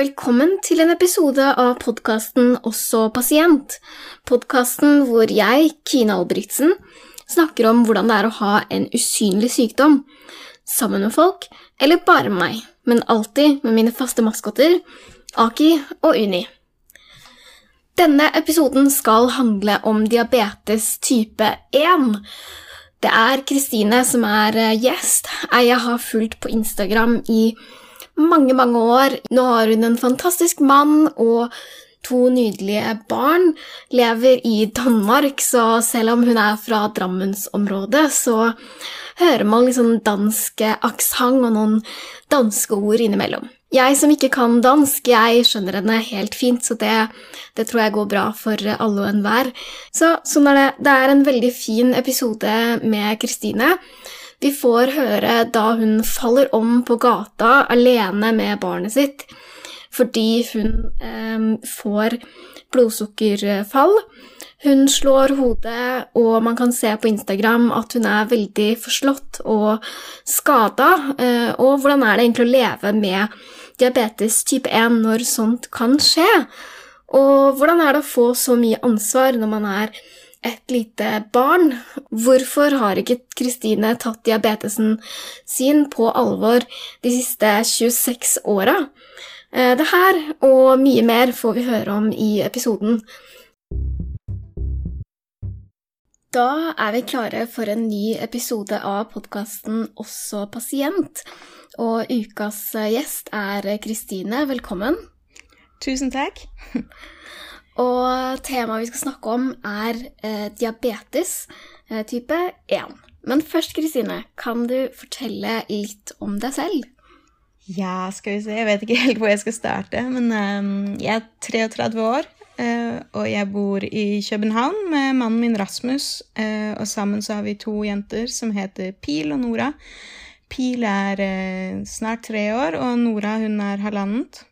Velkommen til en episode av podkasten Også pasient. Podkasten hvor jeg, Kine Albrigtsen, snakker om hvordan det er å ha en usynlig sykdom. Sammen med folk, eller bare meg, men alltid med mine faste maskotter, Aki og Uni. Denne episoden skal handle om diabetes type 1. Det er Kristine som er gjest, gjest. Jeg har fulgt på Instagram i mange, mange år. Nå har hun en fantastisk mann og to nydelige barn. Lever i Danmark, så selv om hun er fra Drammensområdet, så hører man liksom dansk aksent og noen danske ord innimellom. Jeg som ikke kan dansk, jeg skjønner henne helt fint, så det, det tror jeg går bra for alle og enhver. Så sånn er det. Det er en veldig fin episode med Kristine. Vi får høre da hun faller om på gata alene med barnet sitt fordi hun eh, får blodsukkerfall. Hun slår hodet, og man kan se på Instagram at hun er veldig forslått og skada. Eh, og hvordan er det egentlig å leve med diabetes type 1 når sånt kan skje? Og hvordan er det å få så mye ansvar når man er et lite barn? Hvorfor har ikke Kristine tatt diabetesen sin på alvor de siste 26 åra? Eh, det her og mye mer får vi høre om i episoden. Da er vi klare for en ny episode av podkasten Også pasient. Og ukas gjest er Kristine. Velkommen. Tusen takk. og temaet vi skal snakke om, er eh, diabetes eh, type 1. Men først, Kristine, kan du fortelle litt om deg selv? Ja, skal vi se. Jeg vet ikke helt hvor jeg skal starte. Men um, jeg er 33 år. Eh, og jeg bor i København med mannen min Rasmus. Eh, og sammen så har vi to jenter som heter Pil og Nora. Pil er eh, snart tre år, og Nora hun er halvannet.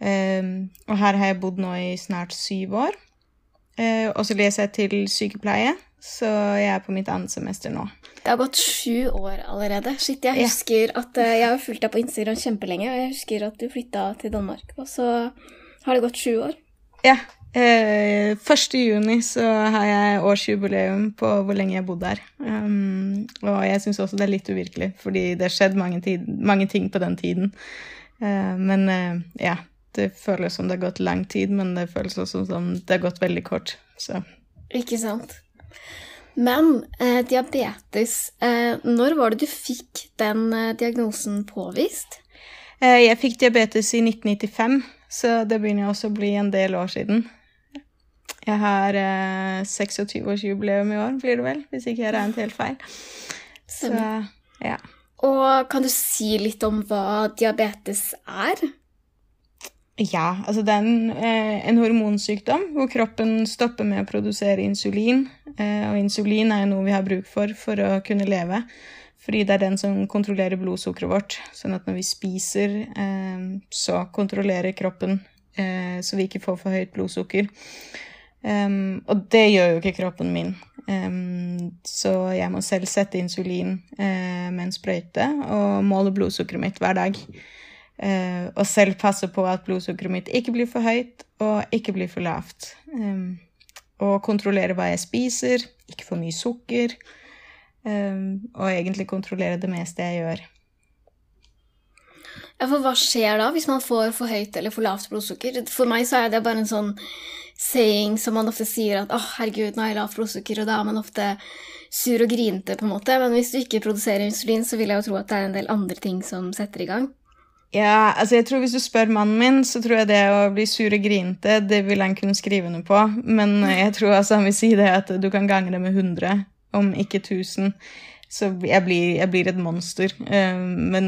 Og her har jeg bodd nå i snart syv år. og så leser jeg til sykepleie, så jeg er på mitt annet semester nå. Det har gått sju år allerede. Shit, jeg husker ja. at jeg har fulgt deg på Instagram kjempelenge, og jeg husker at du flytta til Danmark, og så har det gått sju år. Ja. Eh, 1. juni så har jeg årsjubileum på hvor lenge jeg har bodd her. Um, og jeg syns også det er litt uvirkelig, fordi det har skjedd mange, tid, mange, ting på den tiden. Uh, men uh, ja, det føles som det har gått lang tid, men det føles også som det har gått veldig kort. Så. Ikke sant. Men eh, diabetes eh, Når var det du fikk den eh, diagnosen påvist? Eh, jeg fikk diabetes i 1995. Så det begynner også å bli en del år siden. Jeg har eh, 26-årsjubileum i år, blir det vel, hvis ikke jeg regnet helt feil. Så, ja. Og kan du si litt om hva diabetes er? Ja, altså det er en, eh, en hormonsykdom hvor kroppen stopper med å produsere insulin. Eh, og insulin er jo noe vi har bruk for for å kunne leve. Fordi det er den som kontrollerer blodsukkeret vårt. Sånn at når vi spiser, eh, så kontrollerer kroppen så vi ikke får for høyt blodsukker. Og det gjør jo ikke kroppen min. Så jeg må selv sette insulin med en sprøyte og måle blodsukkeret mitt hver dag. Uh, og selv passe på at blodsukkeret mitt ikke blir for høyt og ikke blir for lavt. Um, og kontrollere hva jeg spiser, ikke for mye sukker. Ehm, og egentlig kontrollere det meste jeg gjør. Ja, for hva skjer da hvis man får for høyt eller for lavt blodsukker? For meg så er det bare en sånn saying som man ofte sier at 'Å, oh, herregud, nå har jeg lavt blodsukker', og da er man ofte sur og grinte, på en måte. Men hvis du ikke produserer insulin, så vil jeg jo tro at det er en del andre ting som setter i gang. Ja, altså jeg tror Hvis du spør mannen min, så tror jeg det å bli sur og grinte, det vil han kunne skrive under på. Men jeg tror altså han vil si det at du kan gange det med 100 om ikke 1000. Så jeg blir, jeg blir et monster. Um, men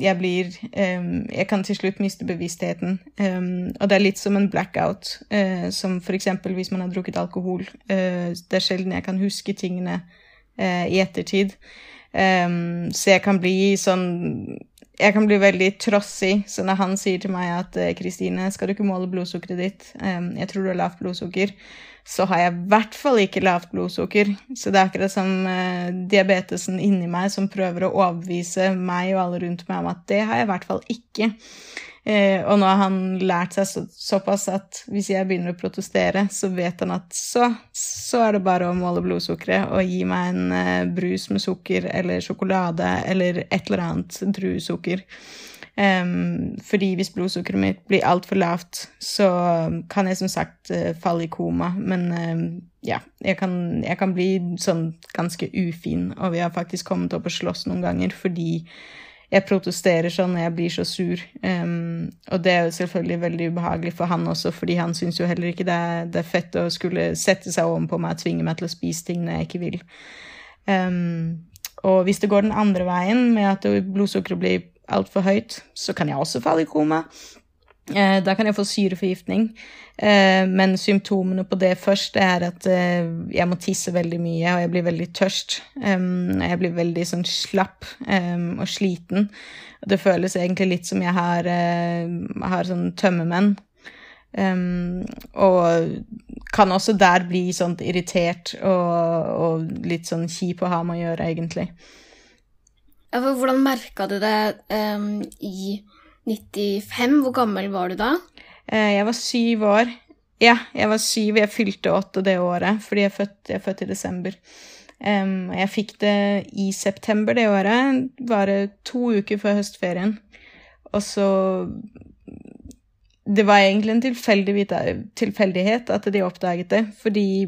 jeg blir um, Jeg kan til slutt miste bevisstheten. Um, og det er litt som en blackout, uh, som f.eks. hvis man har drukket alkohol. Uh, det er sjelden jeg kan huske tingene uh, i ettertid. så jeg kan bli sånn jeg kan bli veldig trossig. Så når han sier til meg at 'Kristine, skal du ikke måle blodsukkeret ditt?' jeg tror du har lavt blodsukker så har jeg i hvert fall ikke lavt blodsukker. Så det er akkurat som uh, diabetesen inni meg som prøver å overbevise meg og alle rundt meg om at det har jeg i hvert fall ikke. Eh, og nå har han lært seg så, såpass at hvis jeg begynner å protestere, så vet han at så, så er det bare å måle blodsukkeret og gi meg en eh, brus med sukker eller sjokolade eller et eller annet druesukker. Um, fordi hvis blodsukkeret mitt blir altfor lavt, så kan jeg som sagt uh, falle i koma. Men uh, ja, jeg kan, jeg kan, bli sånn ganske ufin, og vi har faktisk kommet opp og slåss noen ganger fordi jeg protesterer sånn når jeg blir så sur. Um, og det er jo selvfølgelig veldig ubehagelig for han også, fordi han syns jo heller ikke det er, det er, fett å skulle sette seg ovenpå meg og tvinge meg til å spise ting når jeg ikke vil. og hvis det går den andre veien, med at blodsukkeret blir altfor høyt, så kan jeg også falle i koma. Eh, da kan jeg få syreforgiftning. Eh, men symptomene på det først er at eh, jeg må tisse veldig mye, og jeg blir veldig tørst. Jeg blir veldig sånn slapp og sliten. Det føles egentlig litt som jeg har, har sånn tømmermenn. og kan også der bli sånn irritert og, og litt sånn kjip å ha med å gjøre, egentlig. Hvordan merka du det um, i 95? Hvor gammel var du da? Uh, jeg var syv år. Ja, jeg var syv. Jeg fylte åtte det året, fordi jeg er født, jeg er født i desember. Um, jeg fikk det i september det året, bare to uker før høstferien. Og så Det var egentlig en tilfeldighet at de oppdaget det, fordi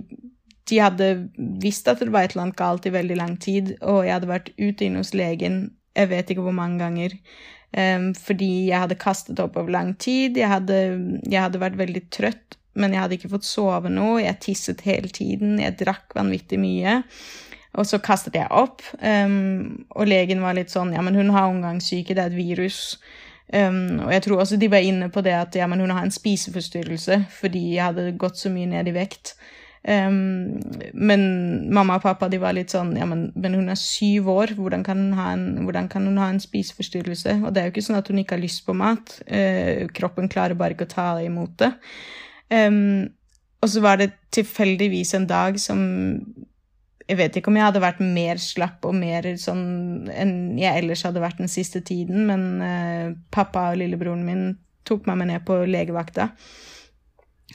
de hadde visst at det var et eller annet galt i veldig lang tid, og jeg hadde vært ute inne hos legen jeg vet ikke hvor mange ganger. Um, fordi jeg hadde kastet opp over lang tid. Jeg hadde, jeg hadde, vært veldig trøtt, men jeg hadde ikke fått sove noe. Jeg tisset hele tiden. Jeg drakk vanvittig mye. Og så kastet jeg opp, um, og legen var litt sånn Ja, men hun har omgangssyke, det er et virus. Um, og jeg tror også de var inne på det at ja, men hun har en spiseforstyrrelse fordi jeg hadde gått så mye ned i vekt. Um, men mamma og pappa de var litt sånn Ja, men, men hun er syv år, hvordan kan, en, hvordan kan, hun ha en spiseforstyrrelse? Og det er jo ikke sånn at hun ikke har lyst på mat. Uh, kroppen klarer bare ikke å ta imot det. Um, og så var det tilfeldigvis en dag som jeg vet ikke om jeg hadde vært mer slapp og mer sånn enn jeg ellers hadde vært den siste tiden, men uh, pappa og lillebroren min tok meg med ned på legevakta.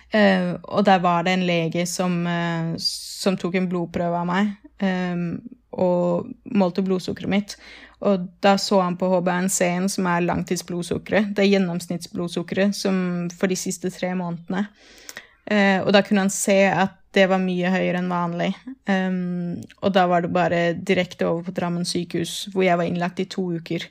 Uh, og der var det en lege som, uh, som tok en blodprøve av meg um, og målte blodsukkeret mitt. Og da så han på HBNC-en, som er langtidsblodsukkeret. Det er gjennomsnittsblodsukkeret for de siste tre månedene. Uh, og da kunne han se at det var mye høyere enn vanlig. Um, og da var det bare direkte over på Drammen sykehus, hvor jeg var innlagt i to uker.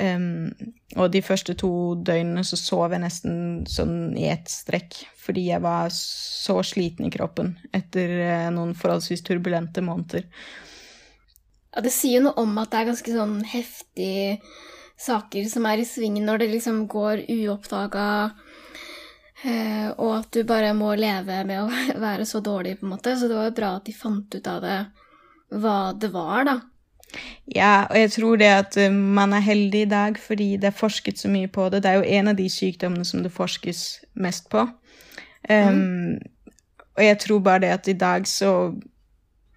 Um, og de første to døgnene så sov jeg nesten sånn i ett strekk, fordi jeg var så sliten i kroppen etter uh, noen forholdsvis turbulente måneder. Ja, det sier noe om at det er ganske sånn heftige saker som er i svingen når det liksom går uoppdaga, uh, og at du bare må leve med å være så dårlig, på en måte. Så det var jo bra at de fant ut av det, hva det var, da. Ja, og jeg tror det at eh, man er heldig i dag fordi det er forsket så mye på det. Det er jo en av de sykdommene som det forskes mest på. Um. Og jeg tror bare det at i dag så,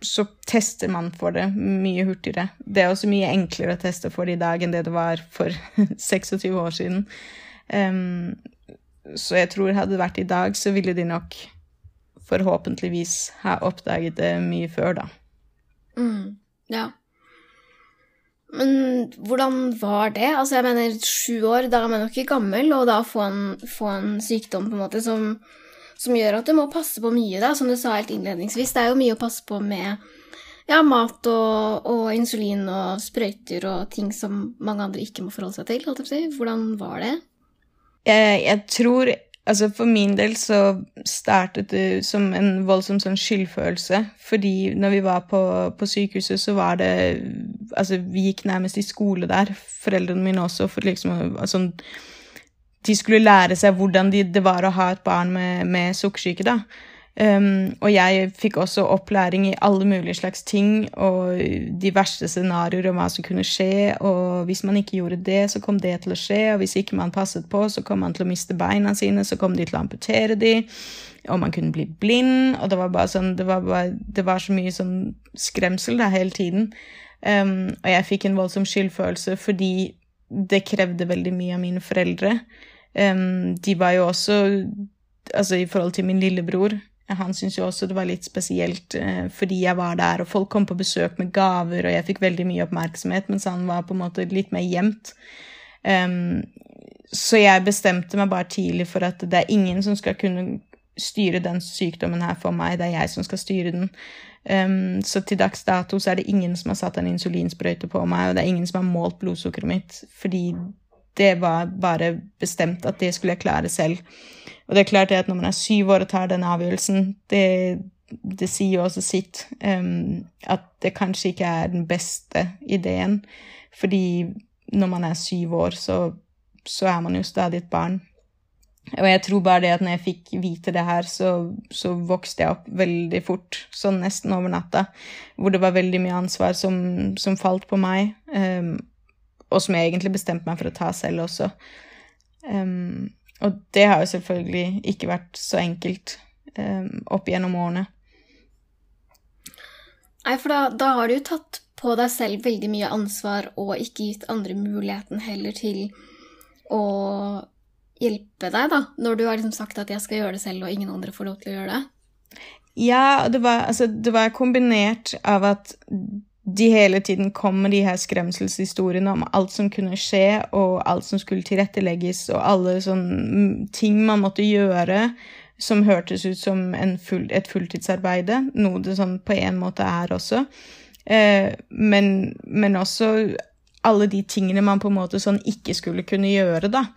så tester man for det mye hurtigere. Det er også mye enklere å teste for det i dag enn det det var for 26 år siden. Um, så jeg tror hadde det vært i dag, så ville de nok forhåpentligvis ha oppdaget det mye før, da. Mm. Ja. Men hvordan var det? Altså, jeg mener, sju år, da er man jo ikke gammel, og da få en, få en sykdom på en måte som, som, gjør at du må passe på mye, da, som du sa helt innledningsvis. Det er jo mye å passe på med ja, mat og, og insulin og sprøyter og ting som mange andre ikke må forholde seg til. Holdt jeg på å si. Hvordan var det? Jeg, jeg tror Altså For min del så startet det som en voldsom sånn skyldfølelse. Fordi når vi var på, på, sykehuset, så var det Altså, vi gikk nærmest i skole der, foreldrene mine også, for liksom altså, De skulle lære seg hvordan de, det var å ha et barn med, med sukkersyke, da. Um, og jeg fikk også opplæring i alle mulige slags ting og de verste scenarioer om hva som kunne skje. Og hvis man ikke gjorde det, så kom det til å skje. Og hvis ikke man passet på, så kom man til å miste beina sine, så kom de til å amputere de. Og man kunne bli blind. Og det var bare sånn, det var, bare, det var så mye sånn skremsel da, hele tiden. Um, og jeg fikk en voldsom skyldfølelse fordi det krevde veldig mye av mine foreldre. Um, de var jo også Altså i forhold til min lillebror han syntes jo også det var litt spesielt eh, fordi jeg var der, og folk kom på besøk med gaver, og jeg fikk veldig mye oppmerksomhet, mens han var på en måte litt mer gjemt. Um, så jeg bestemte meg bare tidlig for at det er ingen som skal kunne styre den sykdommen her for meg, det er jeg som skal styre den. Um, så til dags dato så er det ingen som har satt en insulinsprøyte på meg, og det er ingen som har målt blodsukkeret mitt, fordi det var bare bestemt at det skulle jeg klare selv. Og det er klart at når man er syv år og tar den avgjørelsen, det, det sier jo også sitt. Um, at det kanskje ikke er den beste ideen. Fordi når man er syv år, så, så er man jo stadig et barn. Og jeg tror bare det at når jeg fikk vite det her, så, så, vokste jeg opp veldig fort, sånn nesten over natta, hvor det var veldig mye ansvar som, som falt på meg, um, og som jeg egentlig bestemte meg for å ta selv også. Um, og det har jo selvfølgelig ikke vært så enkelt um, opp gjennom årene. Nei, for da, da, har du jo tatt på deg selv veldig mye ansvar og ikke gitt andre muligheten heller til å hjelpe deg, da, når du har liksom sagt at 'jeg skal gjøre det selv', og ingen andre får lov til å gjøre det? Ja, det var, altså, det var kombinert av at de hele tiden kom med de her skremselshistoriene om alt som kunne skje, og alt som skulle tilrettelegges, og alle sånne ting man måtte gjøre som hørtes ut som full, et fulltidsarbeide, noe det sånn på en måte er også. Eh, men, men, også alle de tingene man på en måte sånn ikke skulle kunne gjøre, da.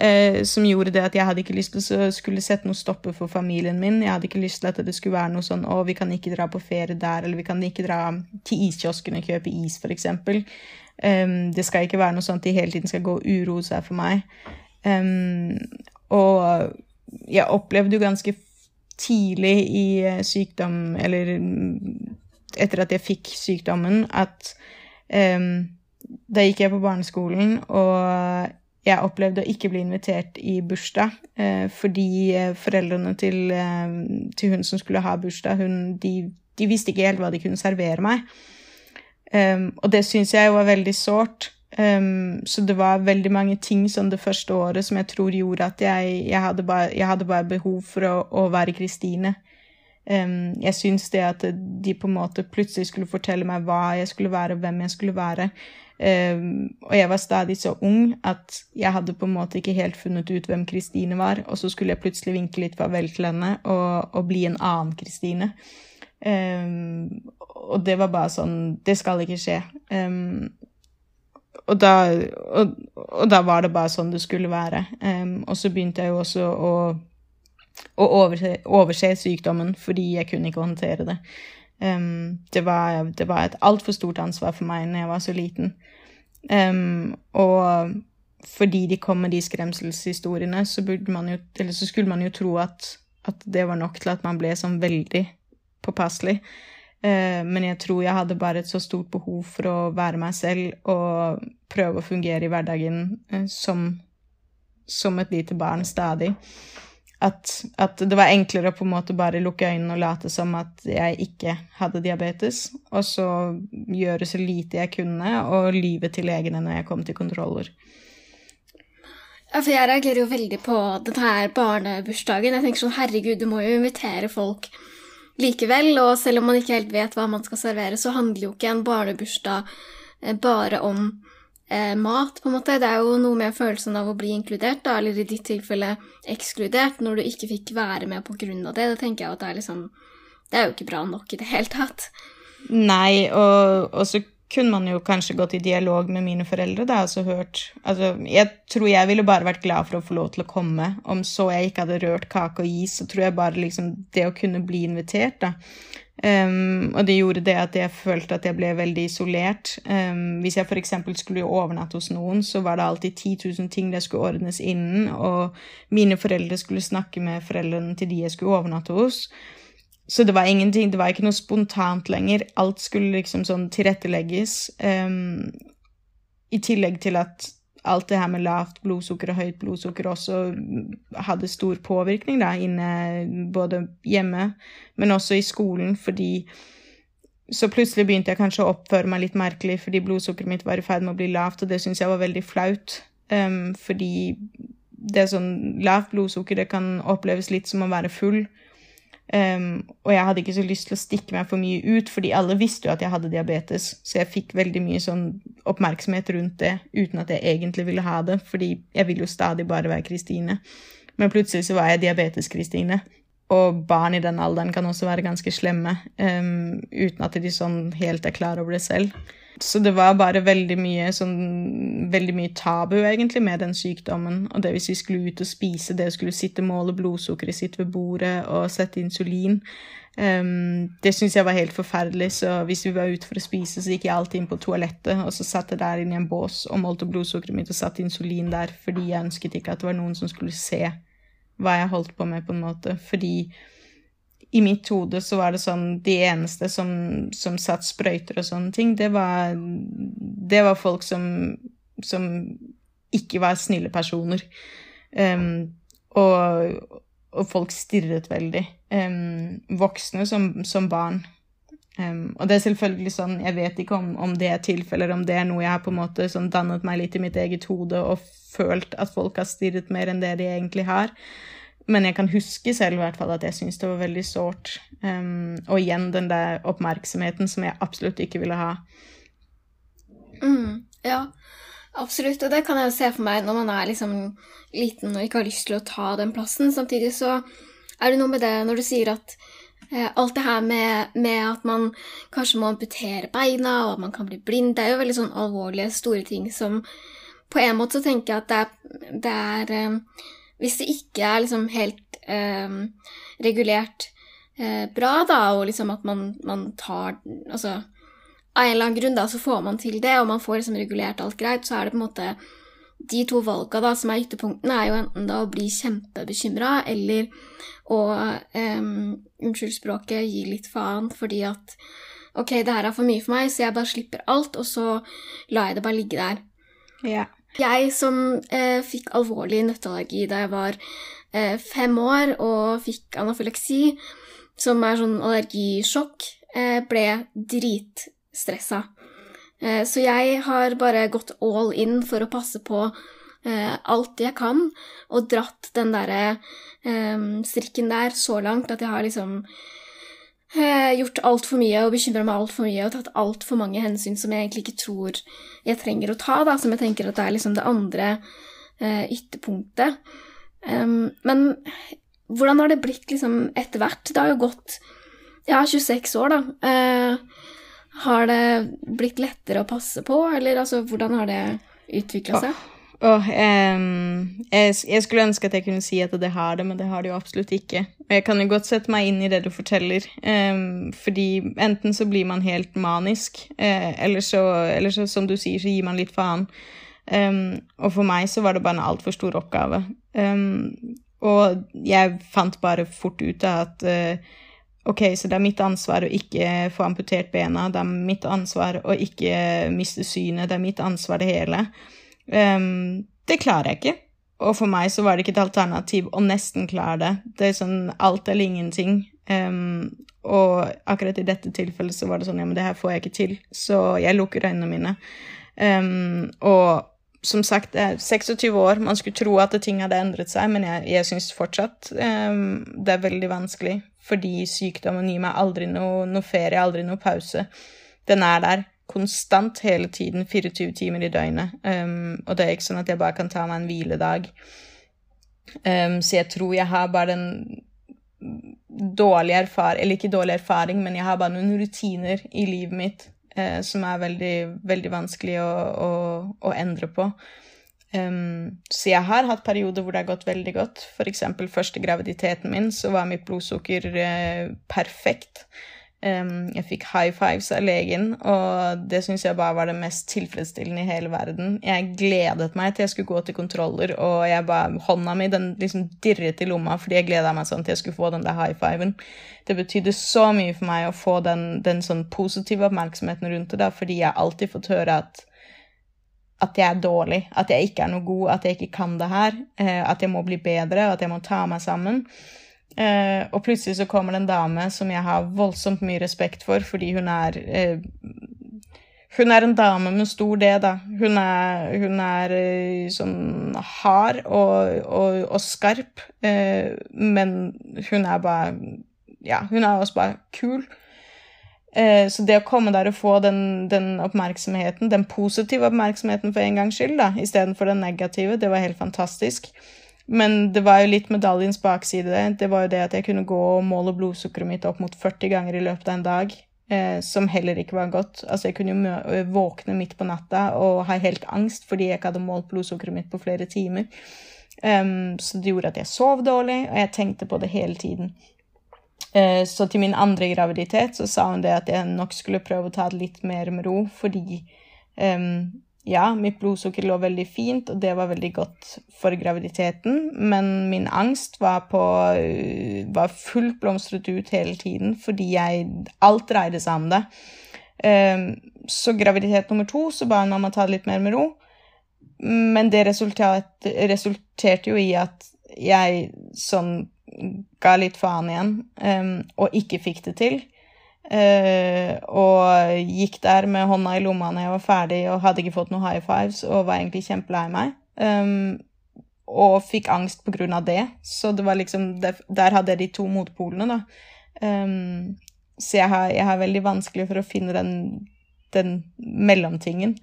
Eh, som gjorde det at jeg hadde ikke lyst til å skulle sette noe stopper for familien min. Jeg hadde ikke lyst til at det skulle være noe sånn 'Å, vi kan ikke dra på ferie der', eller 'vi kan ikke dra til iskiosken og kjøpe is', f.eks. Um, det skal ikke være noe sånn at de hele tiden skal gå og uroe seg for meg. Um, og jeg opplevde jo ganske tidlig i eh, sykdom, eller etter at jeg fikk sykdommen, at um, da gikk jeg på barneskolen, og jeg opplevde å ikke bli invitert i bursdag eh, fordi eh, foreldrene til, eh, til, hun som skulle ha bursdag, hun, de, de, visste ikke helt hva de kunne servere meg. Um, og det syns jeg var veldig sårt. Um, så det var veldig mange ting sånn det første året som jeg tror gjorde at jeg, jeg, hadde, bare, jeg hadde, bare, behov for å, å være Kristine. Um, jeg syns det at de på en måte plutselig skulle fortelle meg hva jeg skulle være, hvem jeg skulle være, Um, og jeg var stadig så ung at jeg hadde på en måte ikke helt funnet ut hvem Kristine var. Og så skulle jeg plutselig vinke litt farvel til henne og, og bli en annen Kristine. Um, og det var bare sånn Det skal ikke skje. Um, og, da, og, og, da, var det bare sånn det skulle være. og så begynte jeg jo også å, å overse, overse, sykdommen fordi jeg kunne ikke håndtere det. Um, det, var, det, var, et altfor stort ansvar for meg når jeg var så liten. Um, og fordi de kom med de skremselshistoriene, så, jo, så skulle man jo tro at, at, det var nok til at man ble sånn veldig påpasselig. Uh, men jeg tror jeg hadde bare et så stort behov for å være meg selv og prøve å fungere i hverdagen uh, som, som et lite barn stadig at, at, det var enklere å på en måte bare lukke øynene og late som at jeg ikke hadde diabetes, og så gjøre så lite jeg kunne, og lyve til legene når jeg kom til kontroller. For jeg reagerer jo veldig på denne barnebursdagen. Jeg tenker sånn, herregud, du må jo invitere folk likevel, og selv om man ikke helt vet hva man skal servere, så handler jo ikke en barnebursdag eh, bare om eh, mat, på en måte. Det er jo noe med følelsen av å bli inkludert, da, eller i ditt tilfelle ekskludert, når du ikke fikk være med av det. Da tenker jeg at det er liksom Det er jo ikke bra nok i det hele tatt. Nei, og, og så kunne man jo kanskje gått i dialog med mine foreldre da, altså hørt altså, Jeg tror jeg ville bare vært glad for å få lov til å komme. Om så jeg ikke hadde rørt kake og is, så tror jeg bare liksom det å kunne bli invitert, da Um, og det gjorde det at jeg følte at jeg ble veldig isolert. Um, hvis jeg f.eks. skulle overnatte hos noen, så var det alltid 10 000 ting det skulle ordnes innen, og mine foreldre skulle snakke med foreldrene til de jeg skulle overnatte hos. Så det var ingenting, det var ikke noe spontant lenger. Alt skulle liksom sånn tilrettelegges. Um, I tillegg til at alt det her med lavt blodsukker og høyt blodsukker også hadde stor påvirkning da, inne både hjemme, men også i skolen, fordi så plutselig begynte jeg kanskje å oppføre meg litt merkelig fordi blodsukkeret mitt var i ferd med å bli lavt, og det syntes jeg var veldig flaut. Um, fordi det er sånn Lavt blodsukker det kan oppleves litt som å være full. Um, og jeg hadde ikke så lyst til å stikke meg for mye ut, fordi alle visste jo at jeg hadde diabetes. Så jeg fikk veldig mye sånn oppmerksomhet rundt det uten at jeg egentlig ville ha det, fordi jeg ville jo stadig bare være Kristine. Men plutselig så var jeg diabetes-Kristine. Og barn i den alderen kan også være ganske slemme, um, uten at de sånn helt er klar over det selv. Så det var bare veldig mye, sånn, veldig mye tabu, egentlig, med den sykdommen. Og det hvis vi skulle ut og spise, det å skulle sitte måle blodsukkeret sitt ved bordet og sette insulin um, Det syntes jeg var helt forferdelig. Så hvis vi var ute for å spise, så gikk jeg alltid inn på toalettet, og så satt jeg der inne i en bås og målte blodsukkeret mitt og satte insulin der, fordi jeg ønsket ikke at det var noen som skulle se hva jeg holdt på med, på en måte. Fordi i mitt hode så var det sånn De eneste som, som satt sprøyter og sånne ting, det var, det var folk som, som ikke var snille personer. Um, og, og, folk stirret veldig. Um, voksne som, som barn. Um, og det er selvfølgelig sånn, Jeg vet ikke om, om det er tilfeller, om det er noe jeg har på en måte sånn dannet meg litt i mitt eget hode og følt at folk har stirret mer enn det de egentlig har. Men jeg kan huske selv hvert fall at jeg syntes det var veldig sårt. Um, og igjen den der oppmerksomheten som jeg absolutt ikke ville ha. Mm, ja, absolutt. Og det kan jeg jo se for meg når man er liksom liten og ikke har lyst til å ta den plassen. Samtidig så er det noe med det når du sier at eh, alt det her med, med, at man kanskje må amputere beina, og at man kan bli blind, det er jo veldig sånn alvorlige, store ting som På en måte så tenker jeg at det er, det er eh, hvis det ikke er liksom helt eh, regulert eh, bra, da, og liksom at man, man, tar Altså av en eller annen grunn da, så får man til det, og man får liksom regulert alt greit, så er det på en måte de to valga da, som er ytterpunktene, er jo enten da å bli kjempebekymra eller å um, Unnskyld språket, gi litt faen fordi at ok, det her er for mye for meg, så jeg bare slipper alt, og så lar jeg det bare ligge der. Ja. Jeg som eh, fikk alvorlig nøtteallergi da jeg var eh, fem år og fikk anafyleksi, som er sånn allergisjokk, eh, ble dritstressa. Eh, så jeg har bare gått all in for å passe på eh, alt jeg kan, og dratt den derre eh, strikken der så langt at jeg har liksom eh, gjort altfor mye og bekymra meg altfor mye og tatt altfor mange hensyn som jeg egentlig ikke tror jeg trenger å ta, da, som jeg tenker at det er liksom det andre eh, ytterpunktet. Um, men hvordan har det blitt liksom etter hvert? Det har jo gått ja, 26 år, da. Eh, har det blitt lettere å passe på, eller altså, hvordan har det utvikla seg? Oh. Oh, um, jeg, jeg, skulle ønske at jeg kunne si at det har det, men det har det jo absolutt ikke. Og jeg kan jo godt sette meg inn i det du forteller, um, fordi enten så blir man helt manisk, uh, eller, så, eller, så, som du sier, så gir man litt faen. Um, og for meg så var det bare en altfor stor oppgave. og jeg fant bare fort ut av at uh, ok, så det er mitt ansvar å ikke få amputert bena, det er mitt ansvar å ikke miste synet, det er mitt ansvar det hele. Um, det klarer jeg ikke. Og for meg så var det ikke et alternativ å nesten klare det. Det er sånn alt eller ingenting. Um, og akkurat i dette tilfellet så var det sånn ja, men det her får jeg ikke til. Så jeg lukker øynene mine. Um, og som sagt, det er 26 år. Man skulle tro at ting hadde endret seg, men jeg, jeg syns fortsatt um, det er veldig vanskelig. Fordi sykdommen gir meg aldri noe, noe ferie, aldri noe pause. Den er der konstant hele tiden, 24 timer i døgnet. Um, og det er ikke sånn at jeg bare kan ta meg en hviledag. Um, så jeg tror jeg har bare den dårlige erfaring Eller ikke dårlig erfaring, men jeg har bare noen rutiner i livet mitt uh, som er veldig, veldig vanskelig å, å, å endre på. Um, så jeg har hatt perioder hvor det har gått veldig godt. Eksempel første graviditeten min, så var mitt blodsukker uh, perfekt. Um, jeg fikk high fives av legen, og det syns jeg bare var det mest tilfredsstillende i hele verden. Jeg gledet meg til jeg skulle gå til kontroller, og jeg bare, hånda mi den liksom dirret i lomma fordi jeg gleda meg sånn til jeg skulle få den der high fiven. Det betydde så mye for meg å få den, den sånn positive oppmerksomheten rundt det, da, fordi jeg alltid fått høre at at jeg er dårlig, at jeg ikke er noe god, at jeg ikke kan det her, eh, at jeg må bli bedre, at jeg må ta meg sammen. Uh, og plutselig så kommer det en dame som jeg har voldsomt mye respekt for, fordi hun er uh, hun er en dame med stor D, da. Hun er, hun er uh, sånn hard og, og, og skarp, men hun er bare Ja, hun er også bare kul. Så det å komme der og få den, den, oppmerksomheten, den positive oppmerksomheten for en gangs skyld, da, istedenfor den negative, det var helt fantastisk. Men det var jo litt medaljens bakside. Det var jo det at jeg kunne gå og måle blodsukkeret mitt opp mot 40 ganger i løpet av en dag eh, som heller ikke var godt. Altså, jeg kunne jo våkne midt på natta og ha helt angst fordi jeg ikke hadde målt blodsukkeret mitt på flere timer. Um, så det gjorde at jeg sov dårlig, og jeg tenkte på det hele tiden. Eh, så til min andre graviditet så sa hun det at jeg nok skulle prøve å ta det litt mer med ro, fordi um, ja, mitt blodsukker lå veldig fint, og det var veldig godt for graviditeten, men min angst var på var fullt blomstret ut hele tiden fordi jeg Alt dreide seg om det. Ehm, så graviditet nummer to så ba hun om ta det litt mer med ro, men det resulterte jo i at jeg sånn ga litt faen igjen, um, og ikke fikk det til. Uh, og gikk der med hånda i lomma når jeg var ferdig og hadde ikke fått noen high fives og var egentlig kjempelei meg. Um, og fikk angst på grunn av det. Så det var liksom Der hadde jeg de to motpolene, da. Um, så jeg har, jeg har, veldig vanskelig for å finne den, den mellomtingen.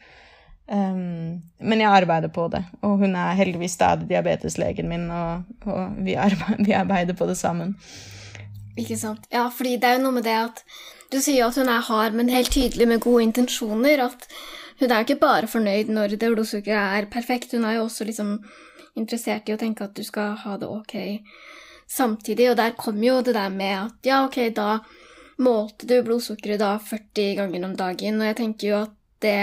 Um, men jeg arbeider på det, og hun er heldigvis stadig diabeteslegen min, og, og vi, arbeider, vi arbeider på det sammen. Ikke sant. Ja, fordi det er jo noe med det at du sier at hun er hard, men helt tydelig med gode intensjoner. At hun er jo ikke bare fornøyd når det blodsukkeret er perfekt, hun er jo også liksom interessert i å tenke at du skal ha det ok samtidig. Og der kom jo det der med at ja, ok, da målte du blodsukkeret da 40 ganger om dagen, og jeg tenker jo at det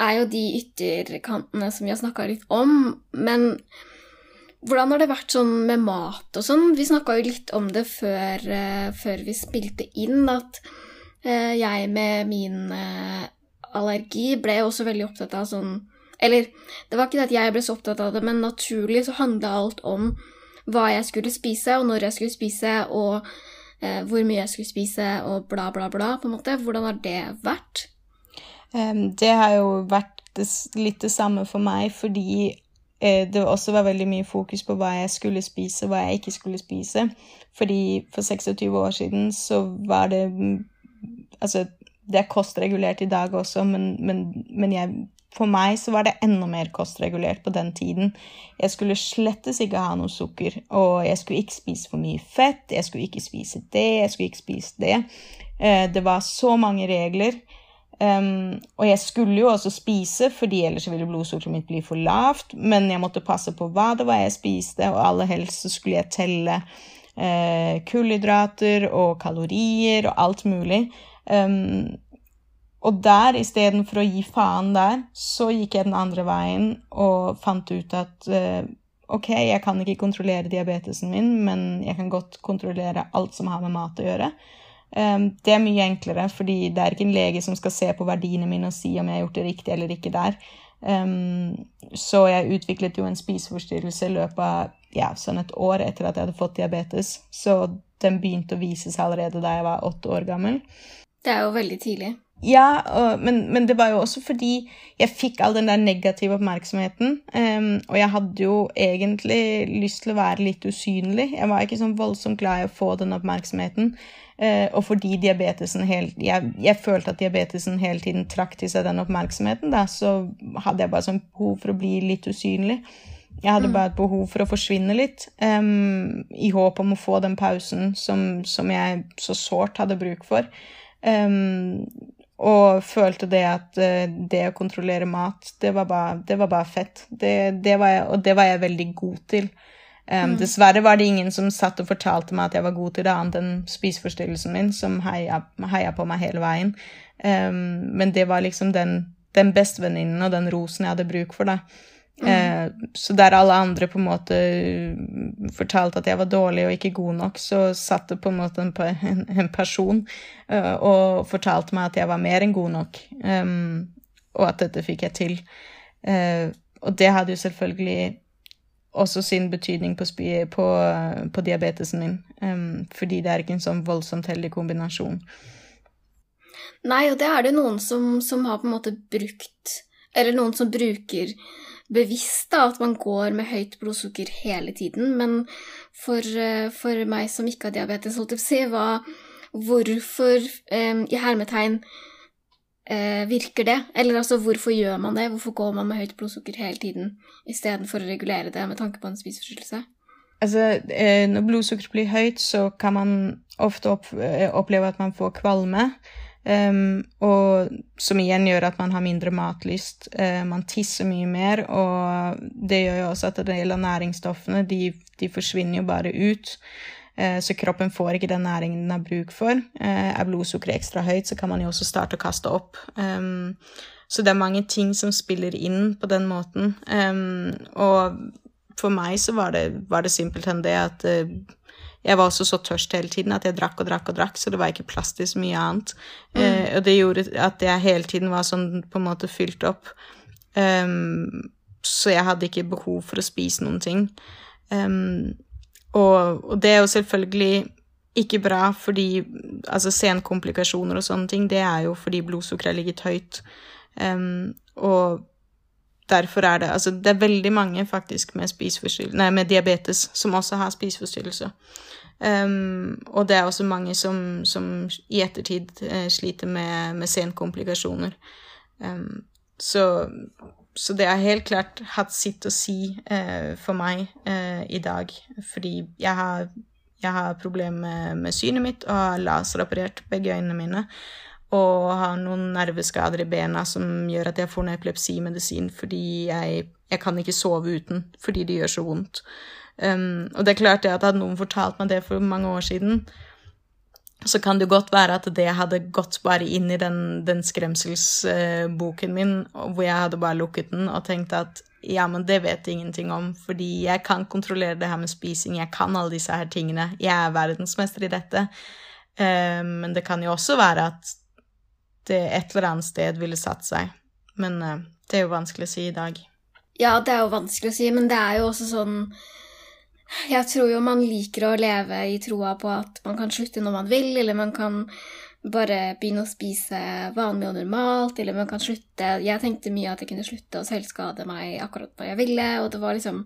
er jo de ytterkantene som vi har snakka litt om, men hvordan har det vært sånn med mat og sånn? Vi snakka jo litt om det før, uh, før, vi spilte inn, at jeg med min uh, allergi ble også veldig opptatt av sånn Eller det var ikke det at jeg ble så opptatt av det, men naturlig så handla alt om hva jeg skulle spise, og når jeg skulle spise, og hvor mye jeg skulle spise, og bla, bla, bla, på en måte. Hvordan har det vært? Um, det har jo vært litt det samme for meg, fordi Eh, det også var veldig mye fokus på hva jeg skulle spise, og hva jeg ikke skulle spise. Fordi for 26 år siden så var det Altså, det er kostregulert i dag også, men, men, men jeg, for meg så var det enda mer kostregulert på den tiden. Jeg skulle slettes ikke ha noe sukker, og jeg skulle ikke spise for mye fett, jeg skulle ikke spise det, jeg skulle ikke spise det. Eh, det var så mange regler. Um, og jeg skulle jo også spise, fordi ellers ville blodsukkeret mitt bli for lavt. Men jeg måtte passe på hva det var jeg spiste, og aller helst så skulle jeg telle uh, kullhydrater og kalorier og alt mulig. Um, og der, istedenfor å gi faen der, så gikk jeg den andre veien og fant ut at uh, ok, jeg kan ikke kontrollere diabetesen min, men jeg kan godt kontrollere alt som har med mat å gjøre. Um, det er mye enklere, fordi det er ikke en lege som skal se på verdiene mine og si om jeg har gjort det riktig eller ikke der. Um, så jeg utviklet jo en spiseforstyrrelse i løpet av ja, sånn et år etter at jeg hadde fått diabetes. Så den begynte å vise seg allerede da jeg var åtte år gammel. Det er jo veldig tidlig. Ja, og, men, men, det var jo også fordi jeg fikk all den der negative oppmerksomheten. Um, og jeg hadde jo egentlig lyst til å være litt usynlig. Jeg var ikke sånn voldsomt glad i å få den oppmerksomheten. Uh, og fordi diabetesen helt, jeg, jeg, følte at diabetesen hele tiden trakk til seg den oppmerksomheten, da, så hadde jeg bare sånn behov for å bli litt usynlig. Jeg hadde mm. bare et behov for å forsvinne litt, um, i håp om å få den pausen som, som jeg så sårt hadde bruk for. Um, og følte det at uh, det å kontrollere mat, det var bare, det var bare fett. Det, det var jeg, og det var jeg veldig god til. Um, mm. Dessverre var det ingen som satt og fortalte meg at jeg var god til det, annet enn spiseforstyrrelsen min, som heia, heia, på meg hele veien. Um, men det var liksom den, den bestevenninnen og den rosen jeg hadde bruk for. da. Mm. Uh, så der alle andre på en måte fortalte at jeg var dårlig og ikke god nok, så satt det på en måte en, en, en person uh, og fortalte meg at jeg var mer enn god nok, um, og at dette fikk jeg til. Uh, og det hadde jo selvfølgelig også sin betydning på, på, på diabetesen min. Um, fordi det er ikke en sånn voldsomt heldig kombinasjon. Nei, og det er det noen som, som har på en måte brukt Eller noen som bruker bevisst da, at man går med høyt blodsukker hele tiden, men for, eh, for meg som ikke har diabetes, holdt jeg på å si, hva, hvorfor eh, i hermetegn eh, virker det? Eller altså, hvorfor gjør man det? Hvorfor går man med høyt blodsukker hele tiden istedenfor å regulere det med tanke på en spiseforstyrrelse? Altså, eh, når blodsukkeret blir høyt, så kan man ofte eh, oppleve at man får kvalme. Um, og som igjen gjør at man har mindre matlyst. Uh, man tisser mye mer, og det gjør jo også at det gjelder næringsstoffene, de, de forsvinner jo bare ut. Uh, så kroppen får ikke den næringen den har bruk for. Uh, er blodsukkeret ekstra høyt, så kan man jo også starte å kaste opp. Um, så det er mange ting som spiller inn på den måten. Um, og for meg så var det, var det simpelthen det at jeg var også så tørst hele tiden at jeg drakk og drakk og drakk, så det var ikke plass til så mye annet. Mm. Eh, og det gjorde at jeg hele tiden var sånn på en måte fylt opp. Um, så jeg hadde ikke behov for å spise noen ting. Um, og, og, det er jo selvfølgelig ikke bra, fordi altså senkomplikasjoner og sånne ting, det er jo fordi blodsukkeret har ligget høyt. Um, og derfor er det Altså, det er veldig mange faktisk med, nei, med diabetes som også har spiseforstyrrelser. Um, og det er også mange som, som i ettertid uh, sliter med, med senkomplikasjoner. Um, så, så, det har helt klart hatt sitt å si uh, for meg uh, i dag, fordi jeg har, har problemer med, med, synet mitt og har laseroperert begge øynene mine og har noen nerveskader i bena som gjør at jeg får noe epilepsimedisin fordi jeg, jeg, kan ikke sove uten fordi det gjør så vondt. Um, og det er klart at hadde noen fortalt meg det for mange år siden, så kan det godt være at det hadde gått bare inn i den, den skremselsboken min, hvor jeg hadde bare lukket den og tenkt at ja, men det vet jeg ingenting om, fordi jeg kan kontrollere det her med spising, jeg kan alle disse her tingene, jeg er verdensmester i dette. Um, men det kan jo også være at det et eller annet sted ville satt seg. Men uh, det er jo vanskelig å si i dag. Ja, det er jo vanskelig å si, men det er jo også sånn Jeg tror jo man liker å leve i troa på at man kan slutte når man vil, eller man kan bare begynne å spise vanlig og normalt, eller man kan slutte Jeg tenkte mye at jeg kunne slutte å selvskade meg akkurat når jeg ville, og det var liksom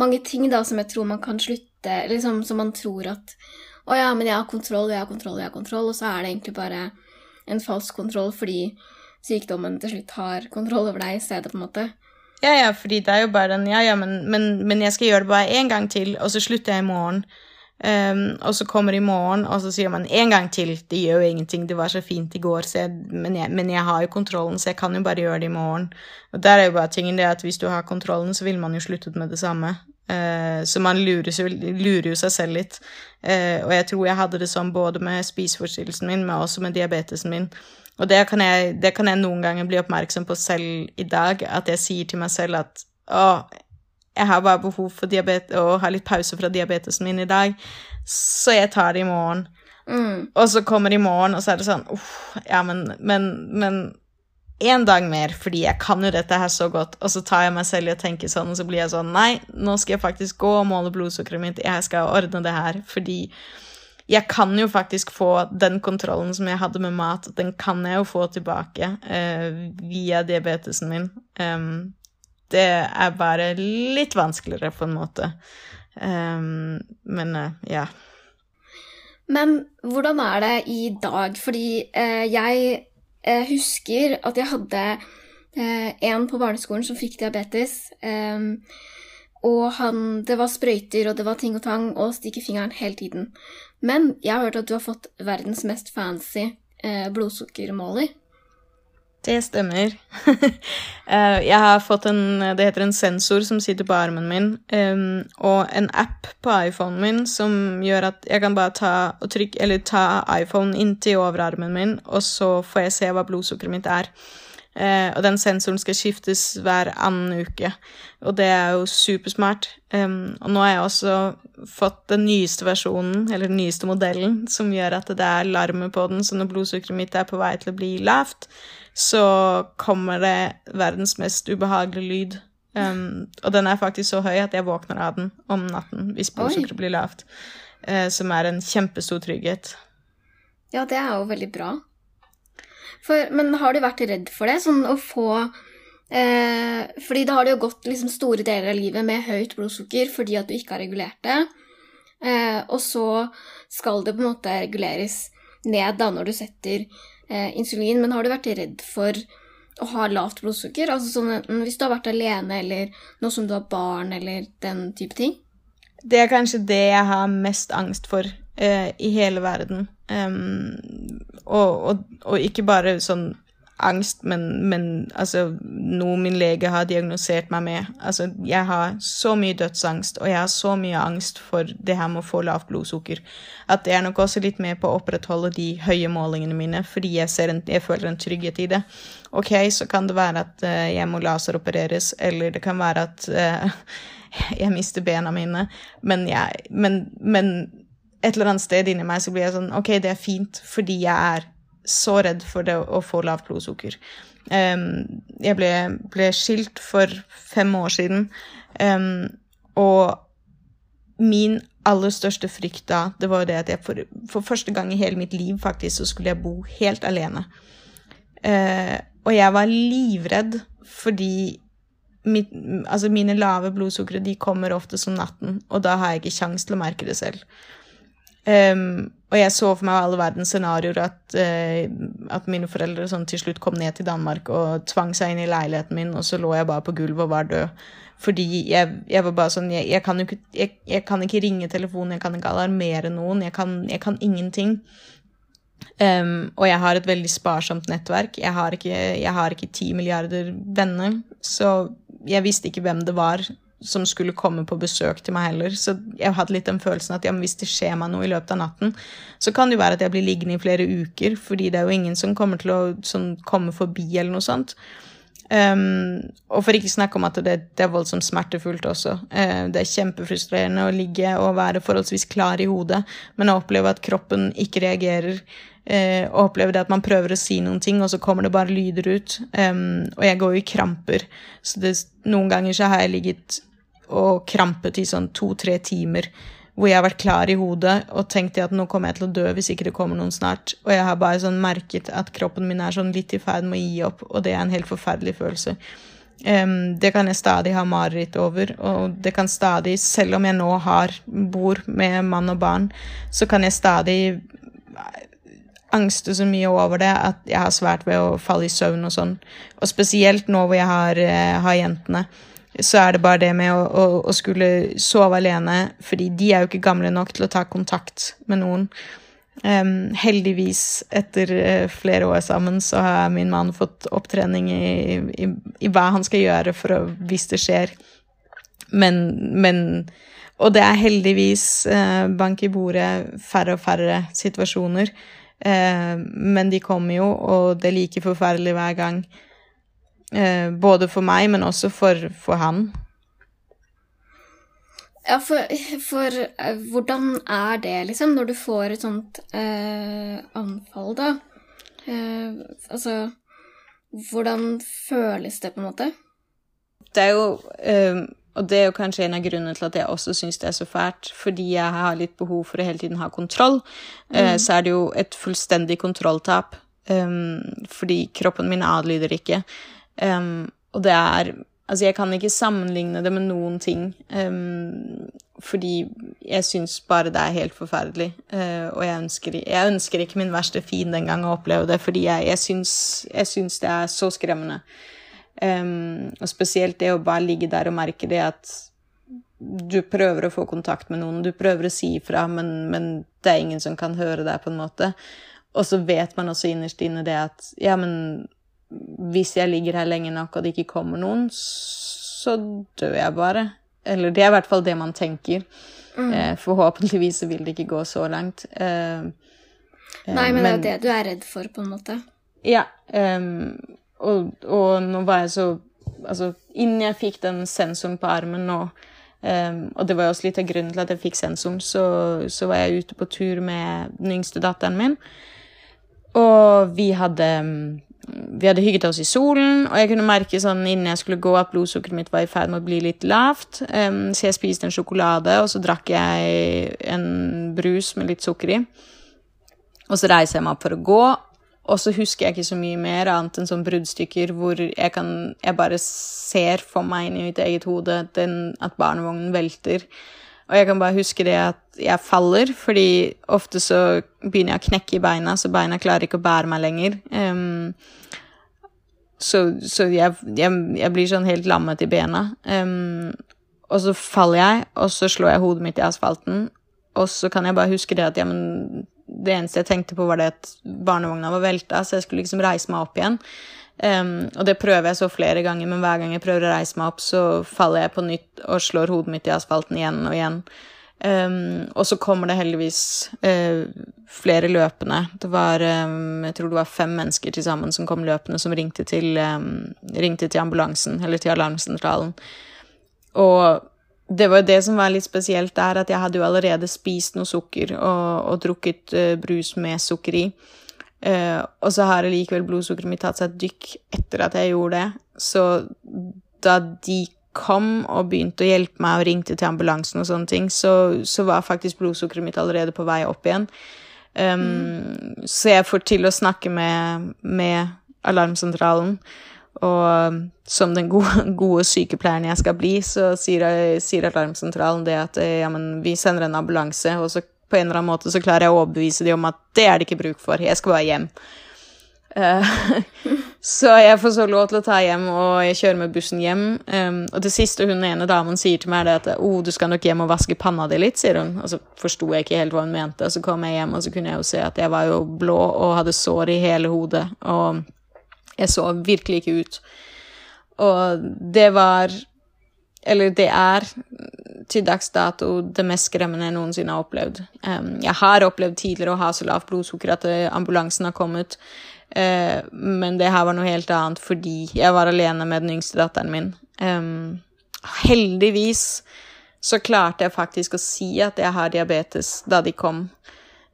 mange ting da som jeg tror man kan slutte Liksom som man tror at Å ja, men jeg har kontroll, jeg har kontroll, jeg har kontroll, og så er det egentlig bare en falsk kontroll fordi sykdommen til slutt har kontroll over deg i stedet, på en måte. Ja, ja, fordi det er jo bare den Ja, ja, men, men, men jeg skal gjøre det bare én gang til, og så slutter jeg i morgen. Um, og så kommer i morgen, og så sier man en gang til. Det gjør jo ingenting, det var så fint i går, jeg, men, jeg, men, jeg, har jo kontrollen, så jeg kan jo bare gjøre det i morgen. Og der er jo bare tingen det at hvis du har kontrollen, så vil man jo sluttet med det samme. Uh, så man lurer, lurer, jo seg selv litt. Uh, og jeg tror jeg hadde det sånn både med spiseforstyrrelsen min, men også med diabetesen min. Og det kan, jeg, det kan jeg noen ganger bli oppmerksom på selv i dag, at jeg sier til meg selv at å, jeg har bare behov for å ha litt pause fra diabetesen min i dag, så jeg tar det i morgen. Mm. Og så kommer det i morgen, og så er det sånn uff, ja, men, men, men en dag mer, fordi jeg kan jo dette her så godt, og så tar jeg meg selv i å tenke sånn, og så blir jeg sånn Nei, nå skal jeg faktisk gå og måle blodsukkeret mitt, jeg skal ordne det her, fordi jeg kan jo faktisk få den kontrollen som jeg hadde med mat, den kan jeg jo få tilbake uh, via diabetesen min. Um, det er bare litt vanskeligere, på en måte. Um, men uh, ja. Men hvordan er det i dag? Fordi uh, jeg uh, husker at jeg hadde en på barneskolen som fikk diabetes. Um, og han, det var sprøyter og det var ting og tang og stikke fingeren hele tiden. Men jeg har hørt at du har fått verdens mest fancy blodsukkermåler. Det stemmer. Eh, jeg har fått en Det heter en sensor som sitter på armen min, um, og en app på iPhonen min som gjør at jeg kan bare ta, trykke, eller ta iPhonen inntil overarmen min, og så får jeg se hva blodsukkeret mitt er. Uh, og den sensoren skal skiftes hver annen uke, og det er jo supersmart. Um, og nå har jeg også fått den nyeste versjonen, eller den nyeste modellen, som gjør at det er larmer på den, så når blodsukkeret mitt er på vei til å bli lavt, så kommer det verdens mest ubehagelige lyd. Um, og den er faktisk så høy at jeg våkner av den om natten hvis blodsukkeret blir lavt. Uh, som er en kjempestor trygghet. Ja, det er jo veldig bra. For, men har du vært redd for det? Sånn å få eh, Fordi da har det jo gått liksom store deler av livet med høyt blodsukker fordi at du ikke har regulert det. Eh, og så skal det på en måte reguleres ned da når du setter eh, insulin. Men har du vært redd for å ha lavt blodsukker? Altså sånn enten hvis du har vært alene, eller nå som du har barn, eller den type ting? Det er kanskje det jeg har mest angst for eh, i hele verden. Um, og, og, og, ikke bare sånn angst, men, men, altså noe min lege har diagnosert meg med. Altså, jeg har så mye dødsangst, og jeg har så mye angst for det her med å få lavt blodsukker, at det er nok også litt med på å opprettholde de høye målingene mine, fordi jeg, en, jeg føler en trygghet i det. Ok, så kan det være at uh, jeg må laseropereres, eller det kan være at uh, jeg mister bena mine, men, jeg, men, men et eller annet sted inni meg så blir jeg sånn OK, det er fint, fordi jeg er så redd for det å få lavt blodsukker. Um, jeg ble, ble, skilt for fem år siden, um, og min aller største frykt da, det var jo det at jeg for, for, første gang i hele mitt liv faktisk så skulle jeg bo helt alene. Uh, og jeg var livredd fordi mitt, altså mine lave blodsukker de kommer ofte som natten, og da har jeg ikke kjangs til å merke det selv. Um, og jeg så for meg alle verdens scenarioer at, uh, at mine foreldre sånn, til slutt kom ned til Danmark og tvang seg inn i leiligheten min, og så lå jeg bare på gulvet og var død. Fordi jeg, jeg var bare sånn jeg, jeg, kan ikke, jeg, kan ikke, ringe telefonen, jeg kan ikke alarmere noen, jeg kan, kan ingenting. Um, og jeg har et veldig sparsomt nettverk. Jeg har ikke ti milliarder venner, så jeg visste ikke hvem det var som skulle komme på besøk til meg heller. Så jeg hadde litt den følelsen at ja, hvis det skjer meg noe i løpet av natten, så kan det jo være at jeg blir liggende i flere uker, fordi det er jo ingen som kommer til å sånn, komme forbi eller noe sånt. Um, og for ikke snakke om at det, det er voldsomt smertefullt også. Uh, det er kjempefrustrerende å ligge og være forholdsvis klar i hodet, men å oppleve at kroppen ikke reagerer. Uh, og oppleve det at man prøver å si noen ting, og så kommer det bare lyder ut. Um, og jeg går jo i kramper, så det, noen ganger så har jeg ligget og krampet i sånn to-tre timer. Hvor jeg har vært klar i hodet og tenkt at nå kommer jeg til å dø hvis ikke det kommer noen snart. Og jeg har bare sånn merket at kroppen min er sånn litt i ferd med å gi opp, og det er en helt forferdelig følelse. Um, det kan jeg stadig ha mareritt over, og det kan stadig, selv om jeg nå har bor med mann og barn, så kan jeg stadig angste så mye over det at jeg har svært ved å falle i søvn og sånn. Og spesielt nå hvor jeg har, uh, har jentene så er det bare det med å, å, å, skulle sove alene, fordi de er jo ikke gamle nok til å ta kontakt med noen. Um, heldigvis, etter uh, flere år sammen, så har min mann fått opptrening i, i, i hva han skal gjøre for å, hvis det skjer. Men, men Og det er heldigvis uh, bank i bordet færre og færre situasjoner. Uh, men de kommer jo, og det er like forferdelig hver gang. Eh, både for meg, men også for, for han. Ja, for, for eh, hvordan er det, liksom, når du får et sånt eh, anfall, da? Uh, altså Hvordan føles det, på en måte? Det er jo Og det er jo kanskje en av grunnene til at jeg også syns det er så fælt, fordi jeg har litt behov for å hele tiden ha kontroll. Mm. Så er det jo et fullstendig kontrolltap, um, fordi kroppen min adlyder ikke. Um, og det er Altså, jeg kan ikke sammenligne det med noen ting, um, fordi jeg syns bare det er helt forferdelig. Uh, og jeg ønsker, jeg ønsker, ikke min verste fiende engang å oppleve det, fordi jeg, jeg, syns, det er så skremmende. Um, og spesielt det å bare ligge der og merke det at du prøver å få kontakt med noen, du prøver å si ifra, men, men det er ingen som kan høre deg, på en måte. Og så vet man også innerst inne det at ja, men hvis jeg ligger her lenge nok og det ikke kommer noen, så dør jeg bare. Eller det er i hvert fall det man tenker. Mm. Eh, forhåpentligvis så vil det ikke gå så langt. Eh, eh, Nei, men, men, det er jo det du er redd for, på en måte. Ja. Um, og, og, nå var jeg så Altså, innen jeg fikk den sensoren på armen nå, um, og det var også litt av grunnen til at jeg fikk sensoren, så, så var jeg ute på tur med den yngste datteren min, og vi hadde um, vi hadde hygget oss i solen, og jeg kunne merke sånn innen jeg skulle gå at blodsukkeret mitt var i ferd med å bli litt lavt. Um, så jeg spiste en sjokolade, og så drakk jeg en brus med litt sukker i. Og så reiser jeg meg opp for å gå, og så husker jeg ikke så mye mer, annet enn sånn bruddstykker hvor jeg, kan, jeg bare ser for meg inn i mitt eget hode den, at barnevognen velter. Og jeg kan bare huske det at jeg faller, fordi ofte så begynner jeg å knekke i beina, så beina klarer ikke å bære meg lenger. Um, så, så jeg, jeg, jeg, blir sånn helt lammet i bena. Um, og så faller jeg, og så slår jeg hodet mitt i asfalten. Og så kan jeg bare huske det at ja, men det eneste jeg tenkte på, var det at barnevogna var velta, så jeg skulle liksom reise meg opp igjen. Um, og det prøver jeg så flere ganger, men hver gang jeg prøver å reise meg opp, så faller jeg på nytt og slår hodet mitt i asfalten igjen og igjen. Um, og så kommer det heldigvis uh, flere løpende. Det var um, jeg tror det var fem mennesker til sammen som kom løpende, som ringte til, ringte til ambulansen, eller til alarmsentralen. Og det var jo det som var litt spesielt der, at jeg hadde jo allerede spist noe sukker og, og drukket uh, brus med sukker i. Uh, og så har likevel blodsukkeret mitt tatt seg et dykk etter at jeg gjorde det. Så da de kom og begynte å hjelpe meg og ringte til ambulansen og sånne ting, så, så var faktisk blodsukkeret mitt allerede på vei opp igjen. Um, mm. Så jeg får til å snakke med, med alarmsentralen. Og som den gode, gode, sykepleieren jeg skal bli, så sier, sier alarmsentralen det at ja, men vi sender en ambulanse, og så på en eller annen måte så klarer jeg å overbevise dem om at det er det ikke bruk for, jeg skal bare hjem. Uh, så jeg får så lov til å ta hjem, og jeg kjører med bussen hjem. Um, og det siste hun ene damen sier til meg, er at oh, du skal nok hjem og vaske panna di litt, sier hun. Og så forsto jeg ikke helt hva hun mente, og så kom jeg hjem, og så kunne jeg jo se at jeg var jo blå og hadde sår i hele hodet. og jeg så virkelig ikke ut. Og det var Eller det er til dags dato det mest skremmende jeg noensinne har opplevd. Um, jeg har opplevd tidligere å ha så lavt blodsukker at eh, ambulansen har kommet, uh, men det her var noe helt annet fordi jeg var alene med den yngste datteren min. Um, heldigvis så klarte jeg faktisk å si at jeg har diabetes da de kom.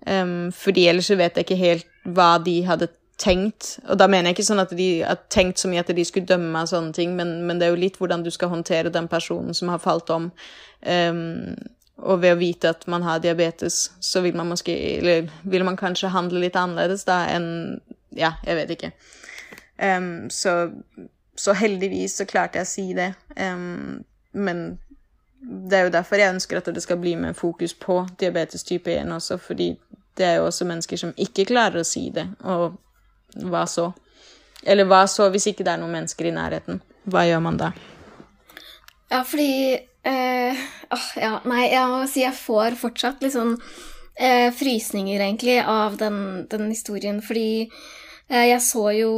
Um, fordi ellers så vet jeg ikke helt hva de hadde tenkt. Og da mener jeg ikke sånn at de har tenkt så mye at de skulle dømme meg sånne ting, men, men, det er jo litt hvordan du skal håndtere den personen som har falt om. Um, og ved å vite at man har diabetes, så vil man måske vil man kanskje handle litt annerledes da enn Ja, jeg vet ikke. Um, så, så, heldigvis så klarte jeg å si det. Um, men det er jo derfor jeg ønsker at det skal bli med fokus på diabetes type 1 også, fordi det er jo også mennesker som ikke klarer å si det, og hva så? Eller hva så hvis ikke det er noen mennesker i nærheten? Hva gjør man da? Ja, fordi åh, ja, Nei, jeg må si jeg får fortsatt litt sånn øh, frysninger, egentlig, av den, den historien. Fordi øh, jeg så jo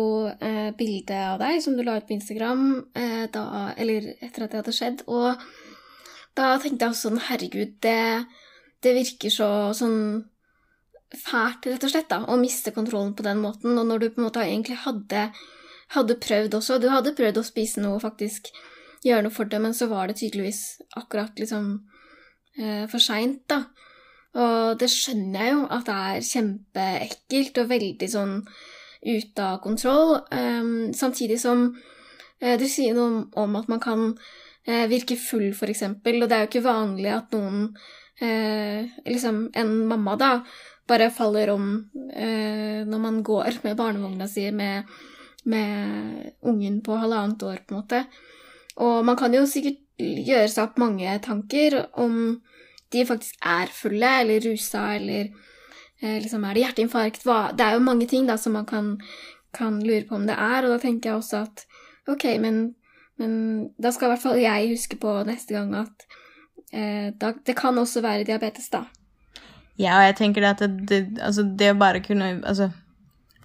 bildet av deg som du la ut på Instagram da, eller etter at det hadde skjedd, og da tenkte jeg også sånn Herregud, det, det virker så sånn fælt, rett og slett, da, å miste kontrollen på den måten. Og når du på en måte egentlig hadde, hadde prøvd også Du hadde prøvd å spise noe og faktisk gjøre noe for det, men så var det tydeligvis akkurat liksom eh, for seint, da. Og det skjønner jeg jo at det er kjempeekkelt og veldig sånn ute av kontroll. Um, samtidig som uh, du sier noe om at man kan uh, virke full, eksempel, og det er jo ikke vanlig at noen uh, Liksom en mamma, da, bare faller om eh, når man går med barnevogna si med, med, ungen på halvannet år, på en måte. Og man kan jo sikkert gjøre seg opp mange tanker om de faktisk er fulle eller rusa, eller eh, liksom er det hjerteinfarkt hva, Det er jo mange ting da som man kan, kan, lure på om det er, og da tenker jeg også at ok, men, men da skal i hvert fall jeg huske på neste gang at eh, da, det kan også være diabetes, da. Ja, og jeg tenker at det, det, altså det å bare kunne Altså,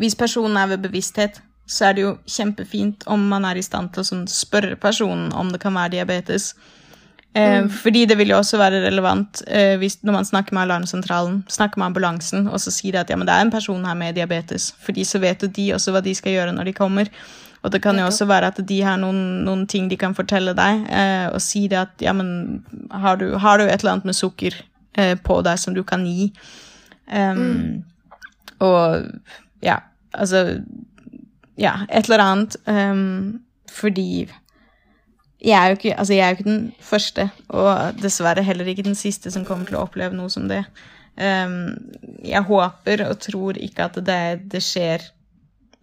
hvis personen er ved bevissthet, så er det jo kjempefint om man er i stand til å sånn, spørre personen om det kan være diabetes. Eh, mm. Fordi det vil jo også være relevant eh, hvis, når man snakker med alarmsentralen, snakker med ambulansen, og så sier de at ja, men det er en person her med diabetes. Fordi så vet jo de også hva de skal gjøre når de kommer. Og det kan jo også være at de har noen, noen ting de kan fortelle deg, eh, og si det at ja, men har du, har du et eller annet med sukker? Eh, på deg som du kan gi. Um, mm. Og ja, altså Ja, et eller annet. Um, fordi jeg er, jo ikke, altså jeg er jo ikke den første, og dessverre heller ikke den siste som kommer til å oppleve noe som det. Um, jeg håper og tror ikke at det, det skjer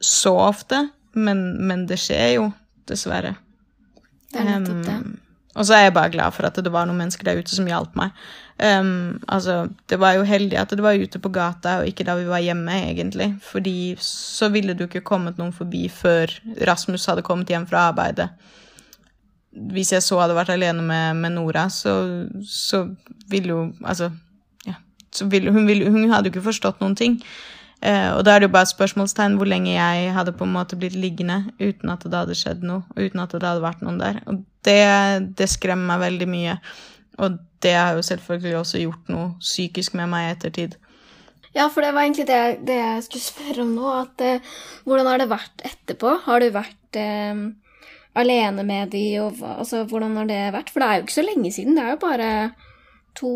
så ofte, men, men det skjer jo, dessverre. Det er nettopp det. Um, og så er jeg bare glad for at det var noen mennesker der ute som hjalp meg. Um, altså, det var jo heldig at det var ute på gata, og ikke da vi var hjemme, egentlig. Fordi så ville jo ikke kommet noen forbi før Rasmus hadde kommet hjem fra arbeidet. Hvis jeg så hadde vært alene med, med Nora, så, så ville jo Altså, ja. Ville, hun, ville, hun hadde jo ikke forstått noen ting. Uh, og da er det jo bare spørsmålstegn hvor lenge jeg hadde på en måte blitt liggende uten at det hadde skjedd noe, og uten at det hadde vært noen der. Og det, det skremmer meg veldig mye. Og det har jo selvfølgelig også gjort noe psykisk med meg i ettertid. Ja, for det var egentlig det, det jeg skulle spørre om nå. At, eh, hvordan har det vært etterpå? Har du vært eh, alene med de, og altså, hvordan har det vært? For det er jo ikke så lenge siden. Det er jo bare to,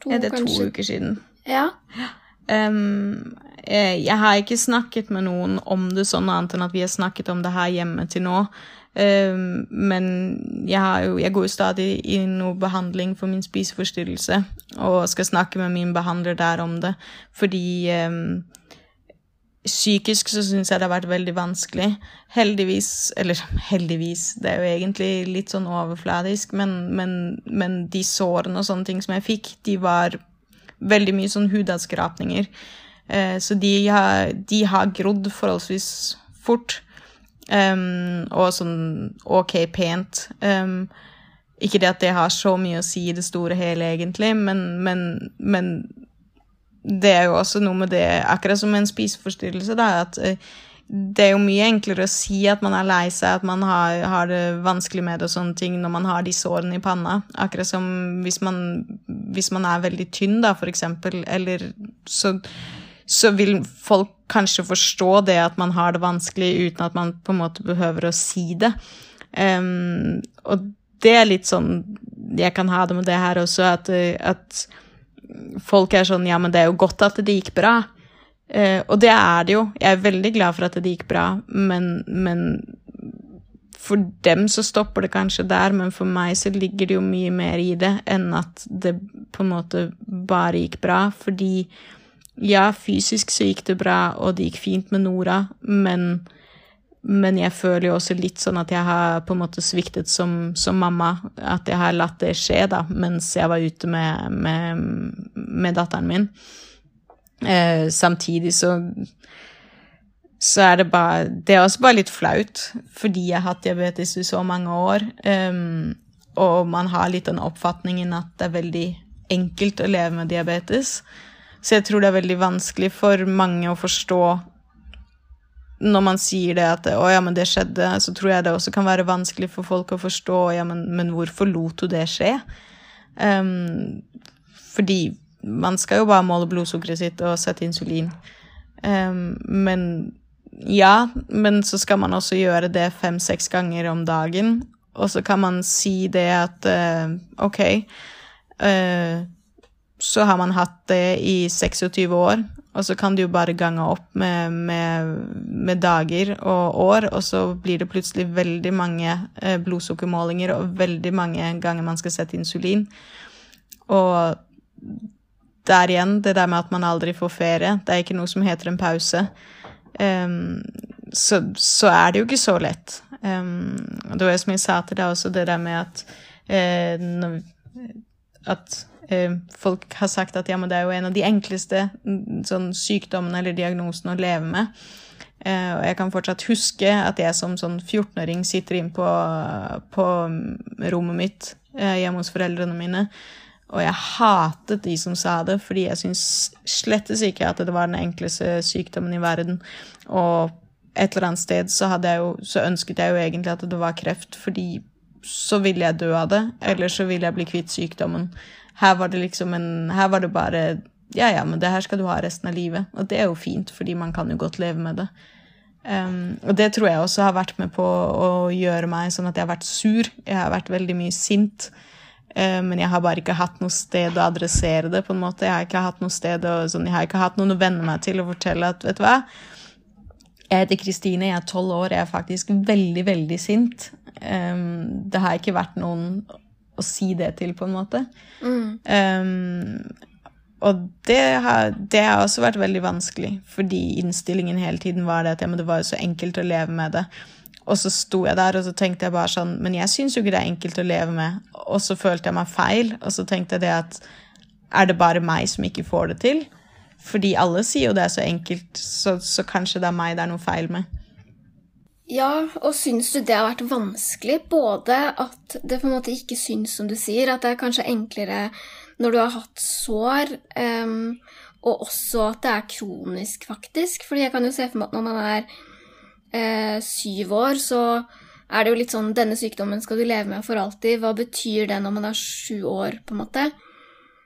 to Ja, det er to uker siden. Ja. Ja. Um, jeg, har ikke snakket med noen om det sånn annet enn at vi har snakket om det her hjemme til nå. Um, men jeg, jo, jeg går jo stadig i noe behandling for min spiseforstyrrelse og skal snakke med min behandler der om det, fordi um, Psykisk så syns jeg det har vært veldig vanskelig. Heldigvis Eller heldigvis, det er jo egentlig litt sånn overfladisk, men, men, men de sårene og sånne ting som jeg fikk, de var veldig mye sånn hudavskrapninger. Eh, så de har, de har grodd forholdsvis fort. Um, og sånn OK pent. Um, ikke det at det har så mye å si i det store hele, egentlig, men, men, men det er jo også noe med det, akkurat som en spiseforstyrrelse, da, at eh, det er jo mye enklere å si at man er lei seg, at man har, har det vanskelig med det og sånne ting, når man har de sårene i panna. Akkurat som hvis man, hvis man er veldig tynn, da, for eksempel, eller så, så vil folk kanskje forstå det at man har det vanskelig, uten at man på en måte behøver å si det. Um, og det er litt sånn Jeg kan ha det med det her også, at, at folk er sånn Ja, men det er jo godt at det gikk bra. Eh, og det er det jo. Jeg er veldig glad for at det gikk bra, men, men for dem så stopper det kanskje der, men for meg så ligger det jo mye mer i det enn at det på en måte bare gikk bra. Fordi ja, fysisk så gikk det bra, og det gikk fint med Nora, men men jeg føler jo også litt sånn at jeg har på en måte sviktet som, som mamma. At jeg har latt det skje da, mens jeg var ute med, med, med datteren min. Eh, samtidig så så er det bare Det er også bare litt flaut, fordi jeg har hatt diabetes i så mange år. Um, og man har litt den oppfatningen at det er veldig enkelt å leve med diabetes. Så jeg tror det er veldig vanskelig for mange å forstå når man sier det at 'å ja, men det skjedde', så tror jeg det også kan være vanskelig for folk å forstå 'ja, men, men hvorfor lot du det skje'? Um, fordi man skal jo bare måle blodsukkeret sitt og sette insulin. Um, men ja, men så skal man også gjøre det fem-seks ganger om dagen. Og så kan man si det at uh, OK, uh, så har man hatt det i 26 år, og så kan du jo bare gange opp med, med, med dager og år, og så blir det plutselig veldig mange uh, blodsukkermålinger og veldig mange ganger man skal sette insulin. Og der igjen, det der med at man aldri får ferie, det er ikke noe som heter en pause. Um, så, så, er det jo ikke så lett. Um, det var som jeg sa til deg også, det der med at uh, at uh, folk har sagt at ja, men det er jo en av de enkleste sånn, sykdommene eller diagnosene å leve med. Uh, og jeg kan fortsatt huske at jeg som sånn 14-åring sitter inn på, på rommet mitt hjemme hos foreldrene mine og jeg hatet de som sa det, fordi jeg syns slettes ikke at det var den enkleste sykdommen i verden. Og et eller annet sted så, jeg jo, så, ønsket jeg jo egentlig at det var kreft, fordi så ville jeg dø av det, eller så ville jeg bli kvitt sykdommen. Her var det liksom en Her var det bare Ja, ja, men det her skal du ha resten av livet. Og det er jo fint, fordi man kan jo godt leve med det. Um, og det tror jeg også har vært med på å gjøre meg sånn at jeg har vært sur. Jeg har vært veldig mye sint. Uh, men jeg har bare ikke hatt noe sted å adressere det. på en måte. Jeg har ikke hatt noe sted å, sånn, jeg har ikke hatt noen å venne meg til og fortelle at vet du hva, jeg heter Kristine, jeg er tolv år, jeg er faktisk veldig, veldig sint. Um, det har ikke vært noen å si det til, på en måte. Mm. Um, og det har, det har, også vært veldig vanskelig, fordi innstillingen hele tiden var det at ja, det var jo så enkelt å leve med det. Og så sto jeg der og så tenkte jeg bare sånn Men jeg syns jo ikke det er enkelt å leve med. Og så følte jeg meg feil, og så tenkte jeg det at Er det bare meg som ikke får det til? Fordi alle sier jo det er så enkelt, så, så kanskje det er meg det er noe feil med. Ja, og syns du det har vært vanskelig? Både at det på en måte ikke syns, som du sier, at det er kanskje enklere når du har hatt sår, um, og også at det er kronisk, faktisk. Fordi jeg kan jo se for meg at når man er eh, syv år, så er det jo litt sånn Denne sykdommen skal du leve med for alltid. Hva betyr det når man er sju år, på en måte?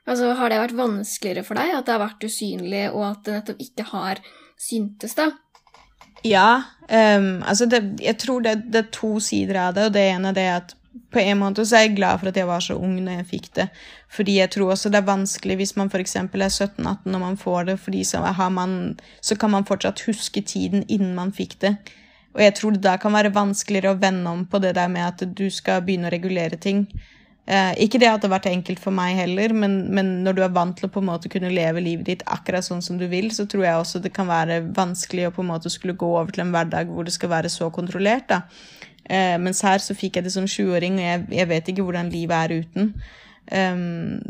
Altså, Har det vært vanskeligere for deg at det har vært usynlig, og at det nettopp ikke har syntes, da? Ja. Um, altså det, jeg tror det, det, er to sider av det, og det ene er det at på en måte så er jeg glad for at jeg var så ung når jeg fikk det. Fordi jeg tror også det er vanskelig hvis man f.eks. er 17-18 når man får det, fordi så, man, så, kan man fortsatt huske tiden innen man fikk det. Og jeg tror det da kan være vanskeligere å vende om på det der med at du skal begynne å regulere ting. Eh, ikke det at det har vært enkelt for meg heller, men, men, når du er vant til å på en måte kunne leve livet ditt akkurat sånn som du vil, så tror jeg også det kan være vanskelig å på en måte skulle gå over til en hverdag hvor det skal være så kontrollert. da. Eh, mens her så fikk jeg det som sjuåring, og jeg, jeg, vet ikke hvordan livet er uten. Um,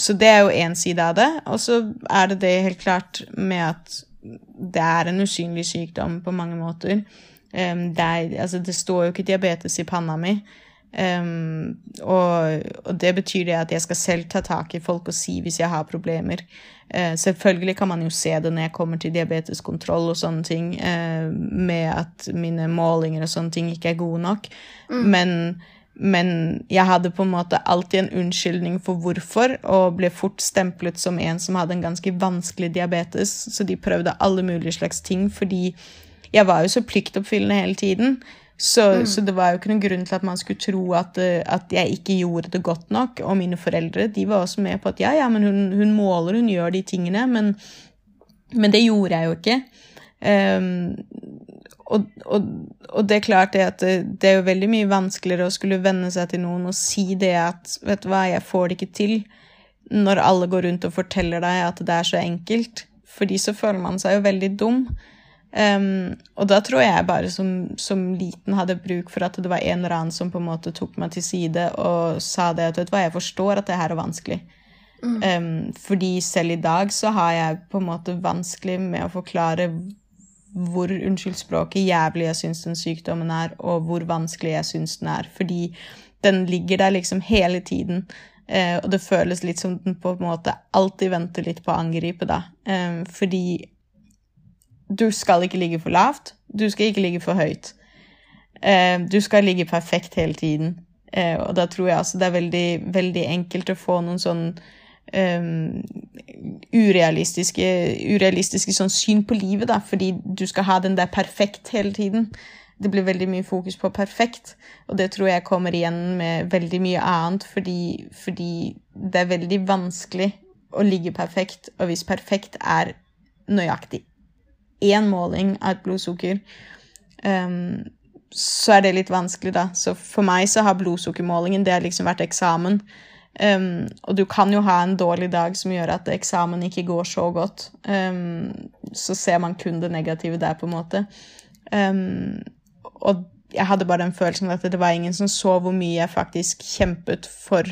så det er jo én side av det. Og så er det det helt klart med at det er en usynlig sykdom på mange måter. Um, det, er, altså, det står jo ikke diabetes i panna mi. Um, og, og, det betyr det at jeg skal selv ta tak i folk og si hvis jeg har problemer. Uh, selvfølgelig kan man jo se det når jeg kommer til diabeteskontroll og sånne ting, uh, med at mine målinger og sånne ting ikke er gode nok. Mm. Men, men, jeg hadde på en måte alltid en unnskyldning for hvorfor, og ble fort stemplet som en som hadde en ganske vanskelig diabetes, så de prøvde alle mulige slags ting fordi jeg var jo så pliktoppfyllende hele tiden. Så, mm. så, det var jo ikke noen grunn til at man skulle tro at, eh, at, jeg ikke gjorde det godt nok. Og mine foreldre de var også med på at ja, ja, men hun, hun måler, hun gjør de tingene. Men, men det gjorde jeg jo ikke. Um, og, og, og, det er klart det at det, det, er jo veldig mye vanskeligere å skulle venne seg til noen og si det at vet du hva, jeg får det ikke til, når alle går rundt og forteller deg at det er så enkelt. Fordi så føler man seg jo veldig dum. Um, og da tror jeg bare som, som, liten hadde bruk for at det var en eller annen som på en måte tok meg til side og sa det at vet du hva, jeg forstår at det her er vanskelig. Mm. Um, fordi selv i dag så har jeg på en måte vanskelig med å forklare hvor unnskyld språket jævlig jeg syns den sykdommen er, og hvor vanskelig jeg syns den er. Fordi den ligger der liksom hele tiden. Uh, og det føles litt som den på en måte alltid venter litt på å angripe, da. Um, fordi du skal ikke ligge for lavt, du skal ikke ligge for høyt. Eh, du skal ligge perfekt hele tiden. Eh, og da tror jeg altså det er veldig, veldig enkelt å få noen sånn um, urealistiske, urealistiske sånn syn på livet, da, fordi du skal ha den der perfekt hele tiden. Det blir veldig mye fokus på perfekt, og det tror jeg kommer igjen med veldig mye annet, fordi, fordi det er veldig vanskelig å ligge perfekt, og hvis perfekt er nøyaktig én måling av et blodsukker, um, så er det litt vanskelig, da. Så for meg så har blodsukkermålingen det har liksom vært eksamen. Um, og du kan jo ha en dårlig dag som gjør at eksamen ikke går så godt. Um, så ser man kun det negative der, på en måte. Og jeg hadde bare den følelsen at det var ingen som så hvor mye jeg faktisk kjempet for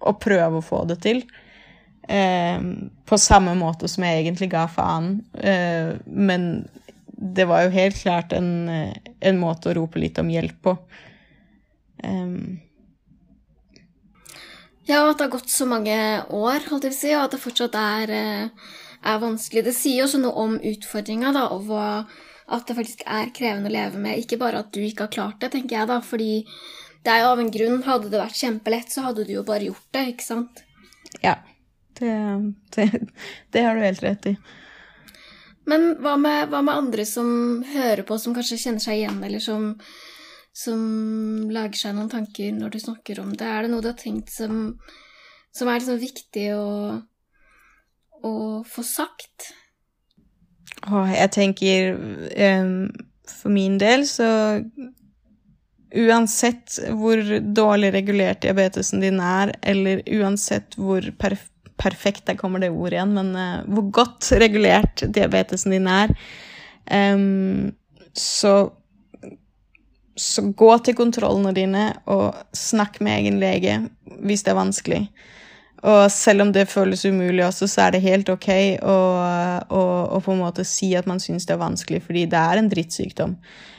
å prøve å få det til. Eh, på samme måte som jeg egentlig ga faen. Eh, men det var jo helt klart en, en, måte å rope litt om hjelp på. Um. Ja, at det har gått så mange år, holdt jeg på å si, og at det fortsatt er, eh, er vanskelig. Det sier jo også noe om utfordringa, da, og hva, at det faktisk er krevende å leve med. Ikke bare at du ikke har klart det, tenker jeg, da, fordi det er jo av en grunn. Hadde det vært kjempelett, så hadde du jo bare gjort det, ikke sant? Ja. Det, det, det, har du helt rett i. Men hva med, hva med, andre som hører på, som kanskje kjenner seg igjen, eller som, som lager seg noen tanker når du snakker om det? Er det noe du har tenkt som, som er liksom viktig å, å få sagt? Åh, jeg tenker um, For min del så Uansett hvor dårlig regulert diabetesen din er, eller uansett hvor perfekt perfekt, der kommer det ordet igjen, men uh, hvor godt regulert diabetesen din er. Um, så, så gå til kontrollene dine og snakk med egen lege hvis det er vanskelig. Og selv om det føles umulig også, så er det helt ok å, å, å på en måte si at man syns det er vanskelig, fordi det er en drittsykdom.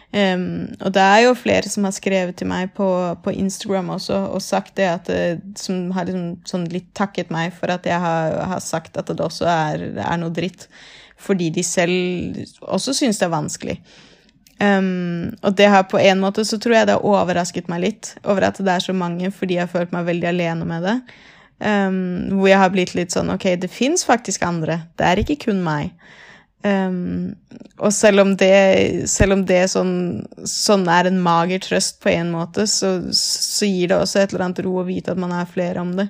Um, og det er jo flere som har skrevet til meg på, på Instagram også og sagt det at det, Som har liksom, sånn litt takket meg for at jeg har, har sagt at det også er, er, noe dritt. Fordi de selv også syns det er vanskelig. Um, og det har på en måte så tror jeg det har overrasket meg litt over at det er så mange, fordi jeg har følt meg veldig alene med det. Um, hvor jeg har blitt litt sånn Ok, det fins faktisk andre. Det er ikke kun meg. Um, og selv om det, selv om det sånn, sånn, er en mager trøst på en måte, så, så, gir det også et eller annet ro å vite at man er flere om det.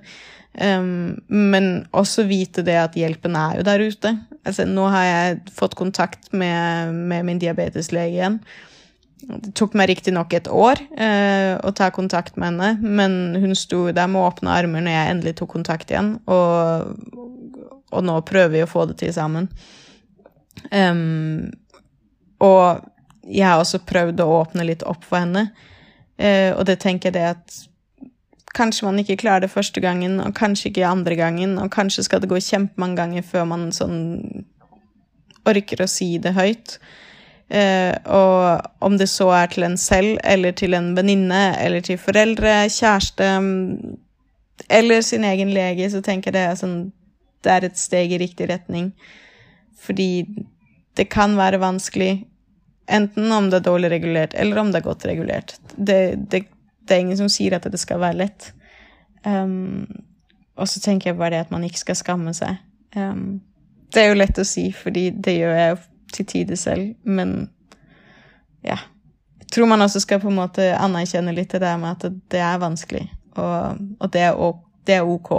Um, men også vite det at hjelpen er jo der ute. Altså, nå har jeg fått kontakt med, med min diabeteslege igjen. Det tok meg riktignok et år uh, å ta kontakt med henne, men hun sto der med åpne armer når jeg endelig tok kontakt igjen, og, og nå prøver vi å få det til sammen. Um, og jeg har også prøvd å åpne litt opp for henne, uh, og det tenker jeg det at Kanskje man ikke klarer det første gangen, og kanskje ikke andre gangen, og kanskje skal det gå kjempemange ganger før man sånn orker å si det høyt. Uh, og om det så er til en selv, eller til en venninne, eller til foreldre, kjæreste, eller sin egen lege, så tenker jeg sånn Det er et steg i riktig retning. Fordi det kan være vanskelig, enten om det er dårlig regulert, eller om det er godt regulert. Det, det, det er ingen som sier at det skal være lett. Um, og så tenker jeg bare det at man ikke skal skamme seg. Um, det er jo lett å si, fordi det gjør jeg til tider selv, men ja. Jeg tror man også skal på en måte anerkjenne litt det der med at det er vanskelig, og, og det, er, det er ok.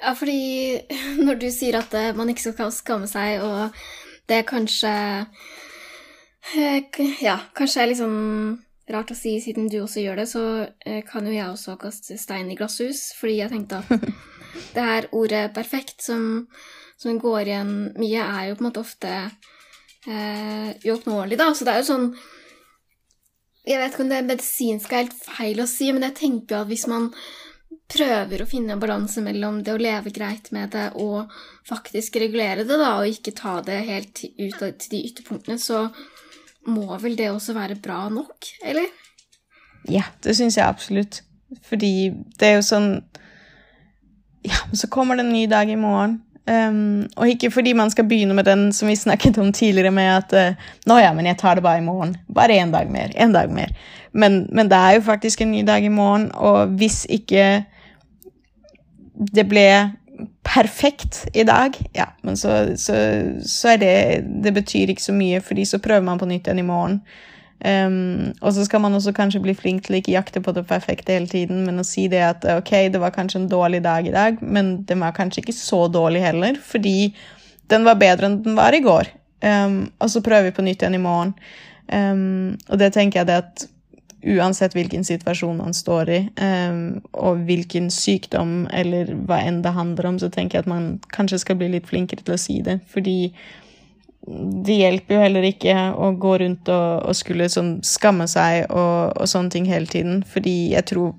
Ja, fordi når du sier at eh, man ikke skal skamme seg, og det er kanskje eh, Ja, kanskje er sånn rart å si siden du også gjør det, så eh, kan jo jeg også kaste stein i glasshus, fordi jeg tenkte at det her ordet 'perfekt', som, som går igjen mye, er jo på en måte ofte eh, uoppnåelig, da. Så det er jo sånn Jeg vet ikke om det er medisinsk er helt feil å si, men jeg tenker jo at hvis man prøver å finne en balanse mellom det å leve greit med det og faktisk regulere det, da, og ikke ta det helt ut til de ytterpunktene, så må vel det også være bra nok, eller? Ja, det syns jeg absolutt. Fordi det er jo sånn Ja, så kommer det en ny dag i morgen. Um, og ikke fordi man skal begynne med den som vi snakket om tidligere, med at uh, nå ja, men jeg tar det bare i morgen. Bare én dag mer. En dag mer. Men, men, det er jo faktisk en ny dag i morgen, og hvis ikke det ble perfekt i dag, ja, men så, så, så, er det Det betyr ikke så mye, fordi så prøver man på nytt igjen i morgen. Um, og så skal man også kanskje bli flink til å ikke jakte på det perfekte hele tiden, men å si det at ok, det var kanskje en dårlig dag i dag, men den var kanskje ikke så dårlig heller, fordi den var bedre enn den var i går. Um, og så prøver vi på nytt igjen i morgen. Um, og det tenker jeg det at uansett hvilken situasjon man står i, um, og hvilken sykdom eller hva enn det handler om, så tenker jeg at man kanskje skal bli litt flinkere til å si det. Fordi det hjelper jo heller ikke å gå rundt og, og skulle sånn skamme seg og, og, sånne ting hele tiden. Fordi jeg tror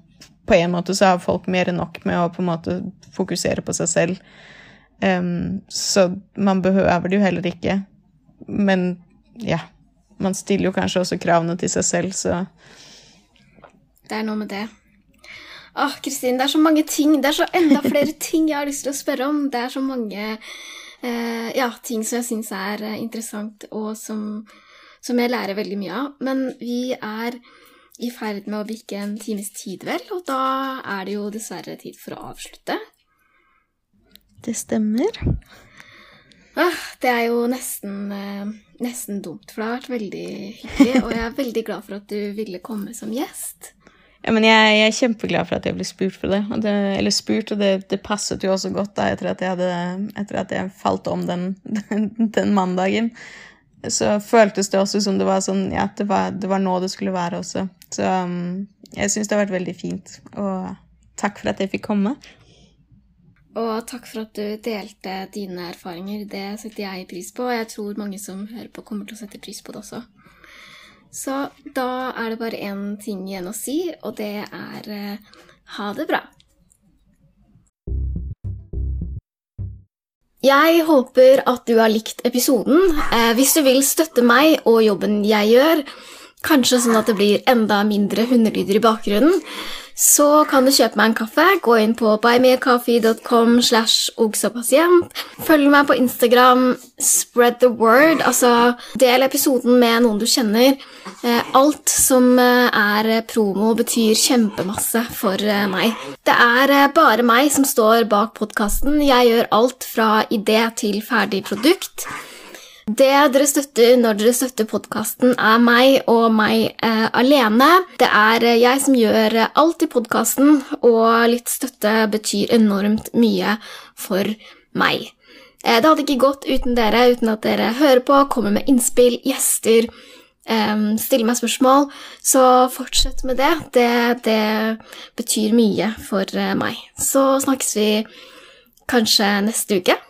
på en måte så har folk mer enn nok med å på en måte fokusere på seg selv. Um, så man behøver det jo heller ikke. Men ja, man stiller jo kanskje også kravene til seg selv, så det er noe med det. Åh, Kristin, det er så mange ting. Det er så enda flere ting jeg har lyst til å spørre om. Det er så mange eh, ja, ting som jeg syns er eh, interessant, og som, som, jeg lærer veldig mye av. Men vi er i ferd med å bikke en times tid, vel, og da er det jo dessverre tid for å avslutte. Det stemmer. Åh, det er jo nesten, eh, nesten dumt, for det har vært veldig hyggelig, og jeg er veldig glad for at du ville komme som gjest. Men jeg, jeg, er kjempeglad for at jeg ble spurt for det. det eller spurt, og det, det, passet jo også godt da, etter at jeg, hadde, etter at jeg falt om den, den, den, mandagen. Så føltes det også som det var sånn Ja, det var, det var nå det skulle være også. Så um, jeg syns det har vært veldig fint. Og takk for at jeg fikk komme. Og takk for at du delte dine erfaringer. Det setter jeg pris på, og jeg tror mange som hører på, kommer til å sette pris på det også. Så da er det bare én ting igjen å si, og det er eh, ha det bra. Jeg håper at du har likt episoden. Eh, hvis du vil støtte meg og jobben jeg gjør, kanskje sånn at det blir enda mindre hundelyder i bakgrunnen, så kan du kjøpe meg en kaffe. Gå inn på buymeacoffee.com slash ogsåpasient. Følg meg på Instagram. Spread the word. Altså, del episoden med noen du kjenner. Eh, alt som eh, er promo, betyr kjempemasse for eh, meg. Det er bare meg som står bak podkasten. Jeg gjør alt fra idé til ferdig produkt. Det dere støtter når dere støtter podkasten, er meg og meg eh, alene. Det er eh, jeg som gjør eh, alt i podkasten, og litt støtte betyr enormt mye for meg. Eh, det hadde ikke gått uten dere, uten at dere hører på, kommer med innspill, gjester, eh, stiller meg spørsmål. Så fortsett med det. Det, det betyr mye for eh, meg. Så snakkes vi kanskje neste uke.